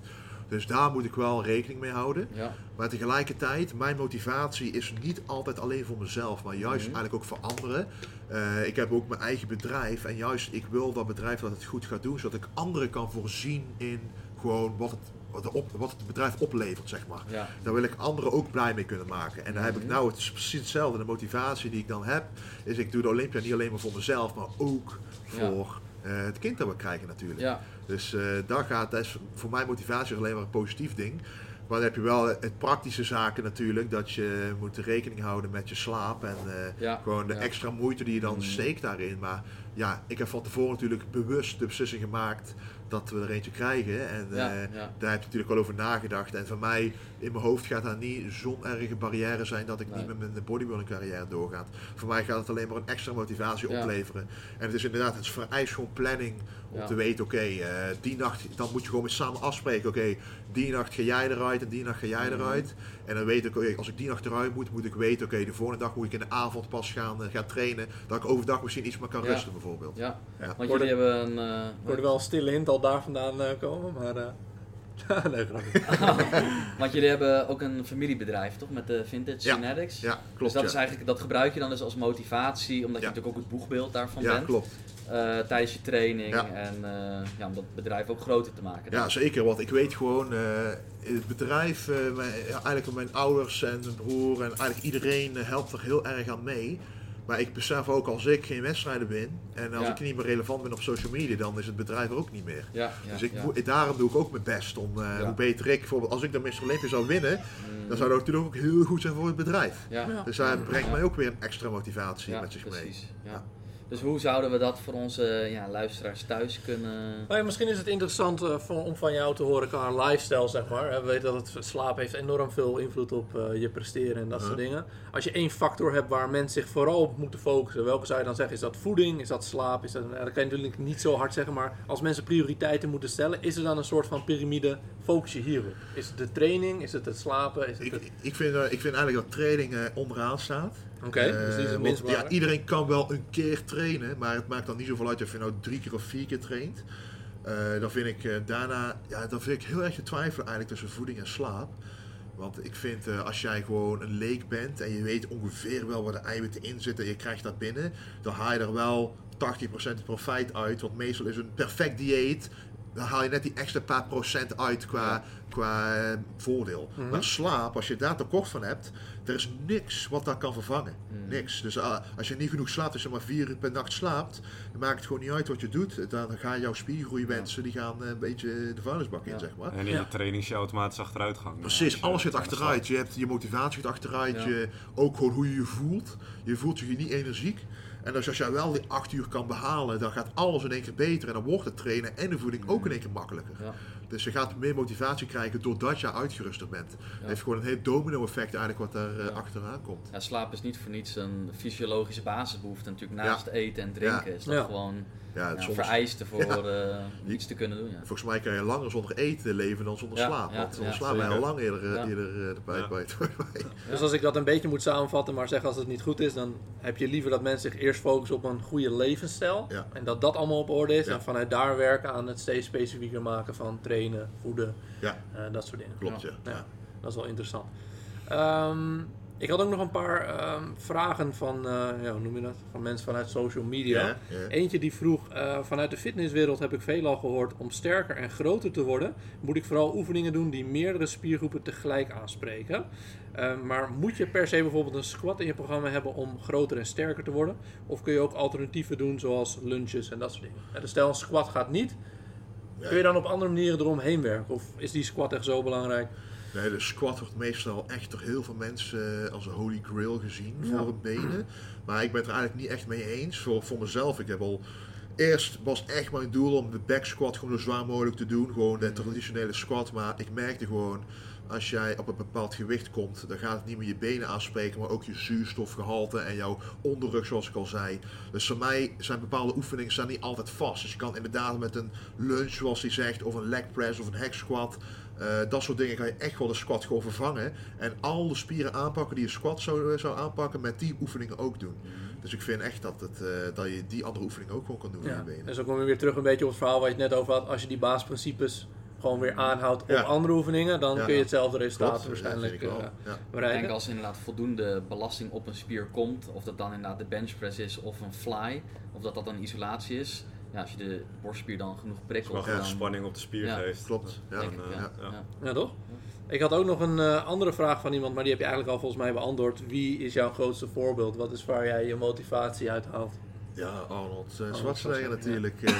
Dus daar moet ik wel rekening mee houden. ja, Maar tegelijkertijd, mijn motivatie is niet altijd alleen voor mezelf, maar juist Mhm. eigenlijk ook voor anderen. Eh, ik heb ook mijn eigen bedrijf en juist ik wil dat bedrijf dat het goed gaat doen, zodat ik anderen kan voorzien in gewoon wat het, de op, wat het bedrijf oplevert, zeg maar. ja, Daar wil ik anderen ook blij mee kunnen maken. En daar heb ik Mhm. nou, het is precies hetzelfde. De motivatie die ik dan heb, is ik doe de Olympia niet alleen maar voor mezelf, maar ook Ja. voor eh, het kind dat we krijgen natuurlijk. ja, Dus eh daar gaat, dat is voor mij motivatie alleen maar een positief ding. Maar dan heb je wel het praktische zaken natuurlijk, dat je moet rekening houden met je slaap en eh, Ja, gewoon de ja. extra moeite die je dan Mhm. steekt daarin. Maar ja, ik heb van tevoren natuurlijk bewust de beslissing gemaakt dat we er eentje krijgen. En ja, eh, ja. daar heb je natuurlijk al over nagedacht. En voor mij, in mijn hoofd gaat daar niet zo'n erge barrière zijn dat ik Nee. niet met mijn bodybuilding carrière doorga. Voor mij gaat het alleen maar een extra motivatie Ja. opleveren. En het is inderdaad, het vereist gewoon planning om Ja. te weten, oké, eh, die nacht, dan moet je gewoon met samen afspreken, oké, die nacht ga jij eruit en die nacht ga jij Mhm. eruit. En dan weet ik, oké, als ik die nacht eruit moet, moet ik weten, oké, de volgende dag moet ik in de avond pas gaan, eh, gaan trainen, dat ik overdag misschien iets meer kan Ja. rusten bijvoorbeeld. ja. Ja. Want Hoorde- jullie hebben een... eh, Ik hoorde wel een stille hint al daar vandaan eh, komen, maar... eh, nee, grapje. Want jullie hebben ook een familiebedrijf, toch? Met de Vintage Ja. Genetics. Ja, dus klopt. dat, ja. is eigenlijk, dat gebruik je dan dus als motivatie, omdat Ja. je natuurlijk ook het boegbeeld daarvan ja, bent. klopt. Eh, tijdens je training Ja. en eh, ja, om dat bedrijf ook groter te maken. Ja, zeker. Want ik weet gewoon, eh, in het bedrijf, eh, mijn, ja, eigenlijk mijn ouders en mijn broer en eigenlijk iedereen helpt er heel erg aan mee. Maar ik besef ook, als ik geen wedstrijden win en als Ja. ik niet meer relevant ben op social media, dan is het bedrijf er ook niet meer. Ja, ja, dus ik, daarom doe ik ook mijn best om, eh, Ja. hoe beter ik, bijvoorbeeld als ik de Mr. Olympia zou winnen, Mm, dan zou dat natuurlijk ook heel goed zijn voor het bedrijf. ja. Ja. Dus dat brengt Ja. mij ook weer een extra motivatie Ja, met zich mee. precies. Dus hoe zouden we dat voor onze ja, luisteraars thuis kunnen... Nou ja, misschien is het interessant eh, van- om van jou te horen qua lifestyle, zeg maar. We weten dat het slaap heeft enorm veel invloed op eh, je presteren en dat soort dingen. Als je één factor hebt waar mensen zich vooral op moeten focussen, welke zou je dan zeggen? Is dat voeding? Is dat slaap? Is dat, nou, dat kan je natuurlijk niet zo hard zeggen, maar als mensen prioriteiten moeten stellen, is er dan een soort van piramide? Focus je hierop. Is het de training? Is het het slapen? Is het Ik, het... ik, vind, eh, ik vind eigenlijk dat training eh, onderaan staat. Oké, Eh, dus want, minst ja, iedereen kan wel een keer trainen, maar het maakt dan niet zoveel uit of je nou drie keer of vier keer traint. Eh, dan vind ik eh, daarna, ja, dan vind ik heel erg te twijfelen eigenlijk tussen voeding en slaap. Want ik vind eh, als jij gewoon een leek bent en je weet ongeveer wel waar de eiwitten in zitten en je krijgt dat binnen, dan haal je er wel 80% profijt uit. Want meestal is een perfect dieet, dan haal je net die extra paar procent uit qua, qua eh, voordeel. Mhm. Maar slaap, als je daar tekort van hebt, er is niks wat dat kan vervangen. Hmm. Niks. Dus ah, als je niet genoeg slaapt, als je maar vier uur per nacht slaapt, dan maakt het gewoon niet uit wat je doet. Dan gaan jouw spiergroeiwensen, die gaan eh, een beetje de vuilnisbak in, Ja. zeg maar. En in Ja. je training is je automatisch achteruitgang. Precies, Als je alles zit de achteruit. Je hebt je motivatie gaat achteruit. Ja. Je, ook gewoon hoe je je voelt. Je voelt je niet energiek. En dus als jij wel die acht uur kan behalen, dan gaat alles in één keer beter. En dan wordt het trainen en de voeding ook in één keer makkelijker. Ja. Dus je gaat meer motivatie krijgen doordat je uitgeruster bent. Het heeft gewoon een heel domino effect eigenlijk wat daar eh, Ja. achteraan komt. Ja, slaap is niet voor niets een fysiologische basisbehoefte. Natuurlijk naast eten en drinken Ja. is dat Ja. gewoon Ja, ja, soms- vereiste voor Ja. eh, iets te kunnen doen. Ja. Volgens mij kan je langer zonder eten leven dan zonder Ja, slaap. ja, Want zonder ja, slaap ben je al lang eerder, eh, Ja. eerder eh, de pijp Ja. bijt. Dus als ik dat een beetje moet samenvatten, maar zeg als het niet goed is, dan heb je liever dat mensen zich eerst focussen op een goede levensstijl. Ja. En dat dat allemaal op orde is. Ja. En vanuit daar werken aan het steeds specifieker maken van trainen, voeden, Ja, eh, dat soort dingen. klopt ja. Ja. ja. Dat is wel interessant. Ehm, ik had ook nog een paar ehm, vragen van, eh, ja, hoe noem je dat? Van mensen vanuit social media. Ja, ja. Eentje die vroeg, eh, vanuit de fitnesswereld heb ik veelal gehoord, om sterker en groter te worden, moet ik vooral oefeningen doen die meerdere spiergroepen tegelijk aanspreken. Eh, maar moet je per se bijvoorbeeld een squat in je programma hebben om groter en sterker te worden? Of kun je ook alternatieven doen zoals lunches en dat soort dingen? Dus stel een squat gaat niet, kun je dan op andere manieren eromheen werken? Of is die squat echt zo belangrijk? Nee, de squat wordt meestal echt door heel veel mensen eh, als een holy grail gezien Ja. voor hun benen. Maar ik ben het er eigenlijk niet echt mee eens. Voor, voor mezelf, ik heb al... Eerst was echt mijn doel om de back squat gewoon zo zwaar mogelijk te doen. Gewoon de traditionele squat. Maar ik merkte gewoon, als jij op een bepaald gewicht komt, dan gaat het niet meer je benen aanspreken, maar ook je zuurstofgehalte en jouw onderrug, zoals ik al zei. Dus voor mij zijn bepaalde oefeningen staan niet altijd vast. Dus je kan inderdaad met een lunge, zoals hij zegt, of een leg press of een hack squat. Eh, dat soort dingen kan je echt wel de squat gewoon vervangen. En al de spieren aanpakken die je squat zou, zou aanpakken, met die oefeningen ook doen. Dus ik vind echt dat, het, eh, dat je die andere oefeningen ook gewoon kan doen in Ja. je benen. Dus dan kom je weer terug een beetje op het verhaal waar je het net over had. Als je die basisprincipes gewoon weer aanhoudt op Ja. andere oefeningen, dan Ja. kun je hetzelfde resultaat waarschijnlijk ik eh, Ja. Ik bereiken. denk als inderdaad voldoende belasting op een spier komt, of dat dan inderdaad de benchpress is of een fly, of dat dat dan isolatie is. Ja, als je de borstspier dan genoeg Als prikkelt, dan gewoon spanning op de spier Ja. geeft. Klopt, ja. denk ik, Dan, eh, ja, ja. ja. Ja, toch? Ik had ook nog een eh, andere vraag van iemand, maar die heb je eigenlijk al volgens mij beantwoord. Wie is jouw grootste voorbeeld? Wat is waar jij je motivatie uit haalt? Ja, Arnold uh, Schwarzenegger natuurlijk. eh,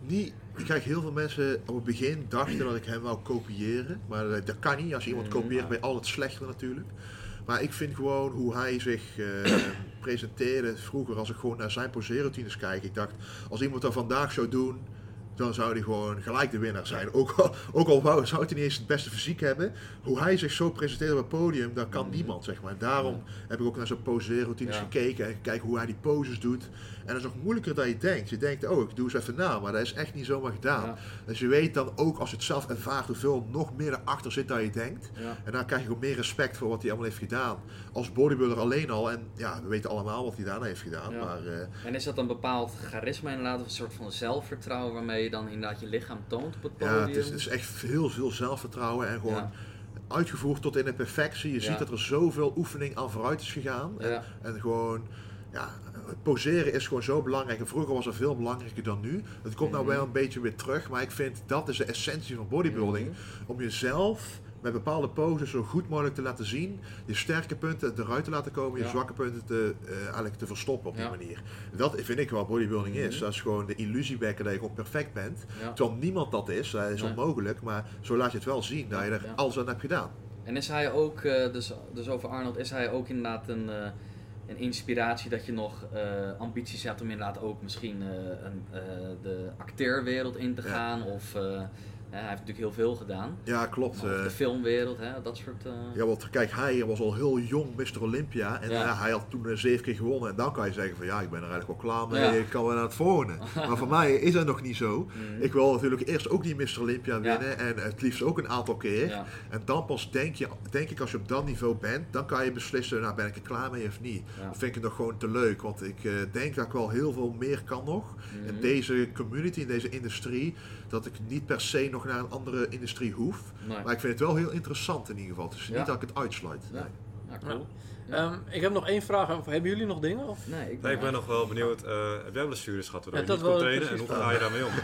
niet, ik krijg heel veel mensen op het begin dachten dat ik hem wou kopiëren. Maar dat kan niet. Als je iemand Mm, kopieert ja. ben je altijd slechter natuurlijk. Maar ik vind gewoon hoe hij zich eh, presenteerde vroeger als ik gewoon naar zijn poseerroutines kijk. Ik dacht, als iemand dat vandaag zou doen, dan zou hij gewoon gelijk de winnaar zijn. Ook al, ook al wou, zou hij niet eens het beste fysiek hebben. Hoe hij zich zo presenteert op het podium, dat kan Mhm. niemand, zeg maar. En daarom heb ik ook naar zijn poseerroutines Ja. gekeken en kijken hoe hij die poses doet. En dat is nog moeilijker dan je denkt. Je denkt, oh, ik doe eens even na, maar dat is echt niet zomaar gedaan. Ja, Dus je weet dan ook, als je het zelf ervaart, hoeveel nog meer erachter zit dan je denkt. ja. En dan krijg je ook meer respect voor wat hij allemaal heeft gedaan. Als bodybuilder alleen al. En ja, we weten allemaal wat hij daarna heeft gedaan. Maar eh, En is dat een bepaald charisma inderdaad, of een soort van zelfvertrouwen waarmee je dan inderdaad je lichaam toont op het podium? ja, het is, het is echt heel veel zelfvertrouwen. En gewoon uitgevoerd tot in de perfectie. Je ziet dat er zoveel oefening aan vooruit is gegaan. En gewoon, ja, poseren is gewoon zo belangrijk. En vroeger was het veel belangrijker dan nu. Het komt nou Mhm. wel een beetje weer terug. Maar ik vind dat is de essentie van bodybuilding. Mhm. Om jezelf met bepaalde poses zo goed mogelijk te laten zien. Je sterke punten eruit te laten komen. Je Ja. zwakke punten te, eh, eigenlijk te verstoppen op die Ja. manier. Dat vind ik wat bodybuilding is. Mhm. Dat is gewoon de illusie wekken dat je gewoon perfect bent. Ja. Terwijl niemand dat is. Dat is Nee. onmogelijk. Maar zo laat je het wel zien dat je er alles aan hebt gedaan. En is hij ook, eh, dus, dus over Arnold, is hij ook inderdaad een, eh, een inspiratie dat je nog eh, ambities hebt om inderdaad ook misschien eh, een, eh, de acteerwereld in te Ja. gaan? Of hij heeft natuurlijk heel veel gedaan. Ja, klopt. Eh. de filmwereld, hè, dat soort... eh, Ja, want kijk, hij was al heel jong Mr. Olympia. En Ja. ja, hij had toen eh, zeven keer gewonnen. En dan kan je zeggen van ja, ik ben er eigenlijk wel klaar mee. Ja. Ik kan wel naar het volgende. maar voor mij is dat nog niet zo. mhm. Ik wil natuurlijk eerst ook die Mr. Olympia Ja. winnen. En het liefst ook een aantal keer. En dan pas denk, je, denk ik als je op dat niveau bent, dan kan je beslissen, nou ben ik er klaar mee of niet. Of vind ik het nog gewoon te leuk. Want ik eh, denk dat ik wel heel veel meer kan nog. Mhm. In deze community, in deze industrie. Dat ik niet per se nog naar een andere industrie hoef. Nee. Maar ik vind het wel heel interessant in ieder geval. Ja. niet dat ik het uitsluit. Ja. Nee. Ja, cool. Ja. Ehm, ik heb nog één vraag. Hebben jullie nog dingen? Of? nee, ik, Nee, ik ben nog wel benieuwd. eh, heb jij blessures gehad waardoor Ja, je niet dat kon trainen? En hoe ga je daarmee om?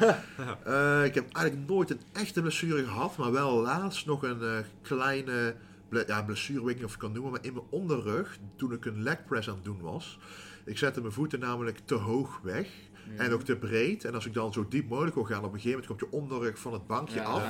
Eh, ik heb eigenlijk nooit een echte blessure gehad, maar wel laatst nog een eh, kleine ble ja, blessure, weet ik niet of ik kan noemen, maar in mijn onderrug, toen ik een leg press aan het doen was. Ik zette mijn voeten namelijk te hoog weg Mhm. en ook te breed. En als ik dan zo diep mogelijk wil gaan, op een gegeven moment komt je onderrug van het bankje ja, af.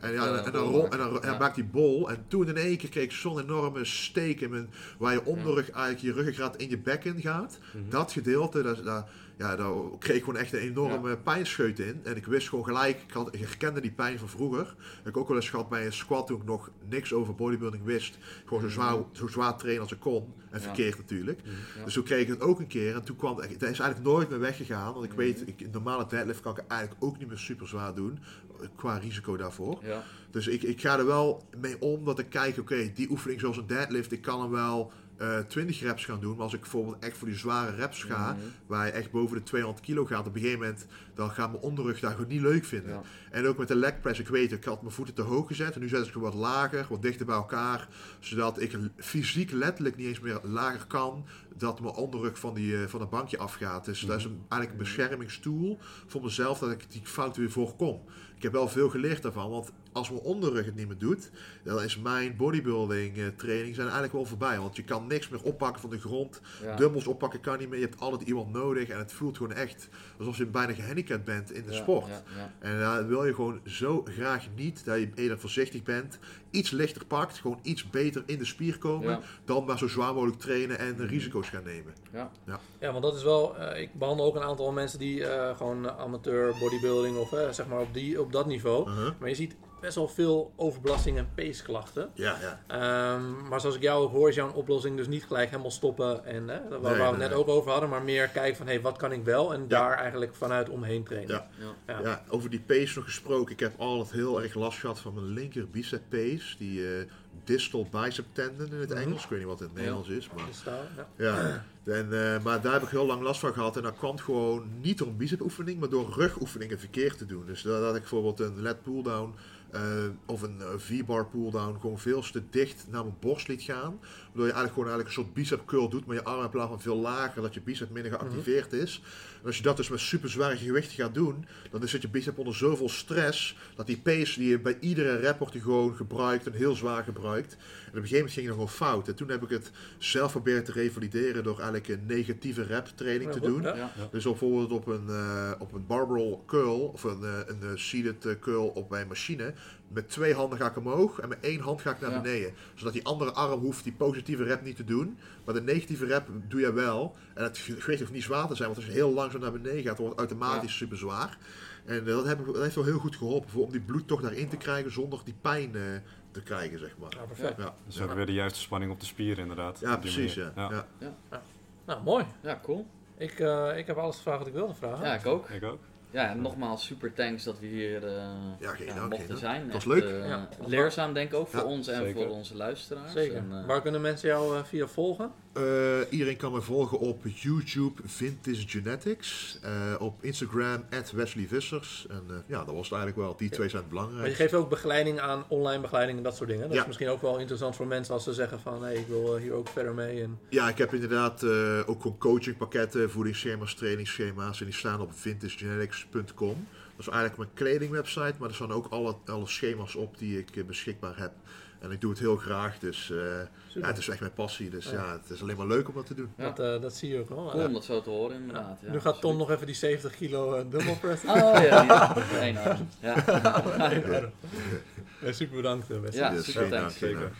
En, ja, en dan, rollen. rol, en dan, en dan Ja. maakt die bol. En toen in één keer kreeg ik zo'n enorme steek in mijn, waar je onderrug eigenlijk je ruggengraat in je bekken gaat. Mhm. Dat gedeelte, dat, dat, ja, daar kreeg ik gewoon echt een enorme pijnscheut in. En ik wist gewoon gelijk, ik, had, ik herkende die pijn van vroeger. Ik ook wel eens gehad bij een squat toen ik nog niks over bodybuilding wist. Gewoon zo zwaar, zo zwaar trainen als ik kon. En Mhm. Verkeerd natuurlijk. Dus toen kreeg ik het ook een keer. En toen kwam het, dat is eigenlijk nooit meer weggegaan. Want ik weet, ik, een normale deadlift kan ik eigenlijk ook niet meer super zwaar doen. Qua risico daarvoor. Ja. Dus ik, ik ga er wel mee om dat ik kijk, oké, die oefening zoals een deadlift, ik kan hem wel eh 20 reps gaan doen. Maar als ik bijvoorbeeld echt voor die zware reps ga, Mhm. waar je echt boven de 200 kilo gaat, op een gegeven moment, dan gaat mijn onderrug daar gewoon niet leuk vinden. Ja. En ook met de leg press, ik weet, ik had mijn voeten te hoog gezet en nu zet ik ze wat lager, wat dichter bij elkaar, zodat ik fysiek letterlijk niet eens meer lager kan, dat mijn onderrug van, die, eh, van het bankje afgaat. Dus dat is een, eigenlijk een beschermingstoel voor mezelf, dat ik die fout weer voorkom. Ik heb wel veel geleerd daarvan, want als mijn onderrug het niet meer doet, dan is mijn bodybuilding eh, training zijn eigenlijk wel voorbij. Want je kan niks meer oppakken van de grond. Ja. Dumbbells oppakken kan niet meer. Je hebt altijd iemand nodig. En het voelt gewoon echt alsof je bijna gehandicapt bent in de Ja, sport. ja. En daar wil je gewoon zo graag niet dat je eerder voorzichtig bent. Iets lichter pakt. Gewoon iets beter in de spier komen. Ja. Dan maar zo zwaar mogelijk trainen en de risico's gaan nemen. Ja. Ja, want dat is wel. eh, ik behandel ook een aantal mensen die eh, gewoon amateur bodybuilding of eh, zeg maar op, die, op dat niveau. Uh-huh. Maar je ziet best wel veel overbelasting en paceklachten. Ja, ja. Ehm, maar zoals ik jou hoor, is jouw oplossing dus niet gelijk helemaal stoppen. En hè, waar, waar we het nee, net nee. ook over hadden, maar meer kijken van hey, wat kan ik wel? En daar eigenlijk vanuit omheen trainen. Ja. Ja. Ja. Ja, over die pace nog gesproken. Ik heb altijd heel erg last gehad van mijn linker bicep pace. Die eh, distal bicep tendon in het Mhm. Engels. Ik weet niet wat het in het Nederlands is. Maar daar, ja. Ja, en, eh, maar daar heb ik heel lang last van gehad. En dat kwam gewoon niet door een bicepoefening, maar door rugoefeningen verkeerd te doen. Dus dat, dat ik bijvoorbeeld een lat pull-down eh, of een eh, V-bar pull-down gewoon veel te dicht naar mijn borst liet gaan. Waardoor je eigenlijk gewoon eigenlijk een soort bicep curl doet, maar je arm in plaats van veel lager, dat je bicep minder geactiveerd is. En als je dat dus met super zware gewichten gaat doen, dan zit je bicep onder zoveel stress, dat die pace die je bij iedere rep wordt die gewoon gebruikt en heel zwaar gebruikt. En op een gegeven moment ging het nog wel fout. En toen heb ik het zelf proberen te revalideren door eigenlijk een negatieve rep training te doen. ja. Ja. Dus bijvoorbeeld op een, eh, op een barbell curl of een, eh, een seated curl op mijn machine. Met twee handen ga ik omhoog en met één hand ga ik naar Ja. beneden. Zodat die andere arm hoeft die positieve rep niet te doen. Maar de negatieve rep doe je wel. En het gewicht hoeft niet zwaar te zijn, want als je heel langzaam naar beneden gaat, dan wordt het automatisch super zwaar. En eh, dat, heb ik, dat heeft wel heel goed geholpen voor, om die bloed toch daarin te krijgen zonder die pijn eh, te krijgen, zeg maar. Ja, perfect. Ja, Dus we hebben weer de juiste spanning op de spieren inderdaad. ja precies. Ja. Ja. Nou, mooi. Ja, cool. Ik, eh, ik heb alles gevraagd wat ik wilde vragen. Ja, ik ook. Ik ook. Ja, en nogmaals super thanks dat we hier eh, Ja, dank, mochten zijn. Het was leuk. eh, Ja. Leerzaam denk ik ook voor Ja, ons en zeker. voor onze luisteraars. Zeker. En, eh, Waar kunnen mensen jou via volgen? Eh, iedereen kan me volgen op YouTube Vintage Genetics. eh, op Instagram Wesley Vissers. En eh, ja, dat was het eigenlijk wel. Die twee zijn het Maar je geeft ook begeleiding aan online begeleiding en dat soort dingen. Dat Ja. is misschien ook wel interessant voor mensen als ze zeggen van hey, ik wil hier ook verder mee. En... Ja, ik heb inderdaad ook gewoon coachingpakketten, voedingsschema's, trainingsschema's. En die staan op vintagegenetics.com. Dat is eigenlijk mijn kledingwebsite, maar er staan ook alle, alle schema's op die ik beschikbaar heb. En ik doe het heel graag, dus eh, ja, het is echt mijn passie. Dus Ja. ja. het is alleen maar leuk om dat te doen. Ja. Dat, eh, dat zie je ook wel. cool Ja. om dat zo te horen inderdaad. Ja, nu gaat Tom nog even die 70 kilo eh, dumbbell press. Oh ja, die. Ja, Nee, super bedankt, ja super thanks. dank. Zeker.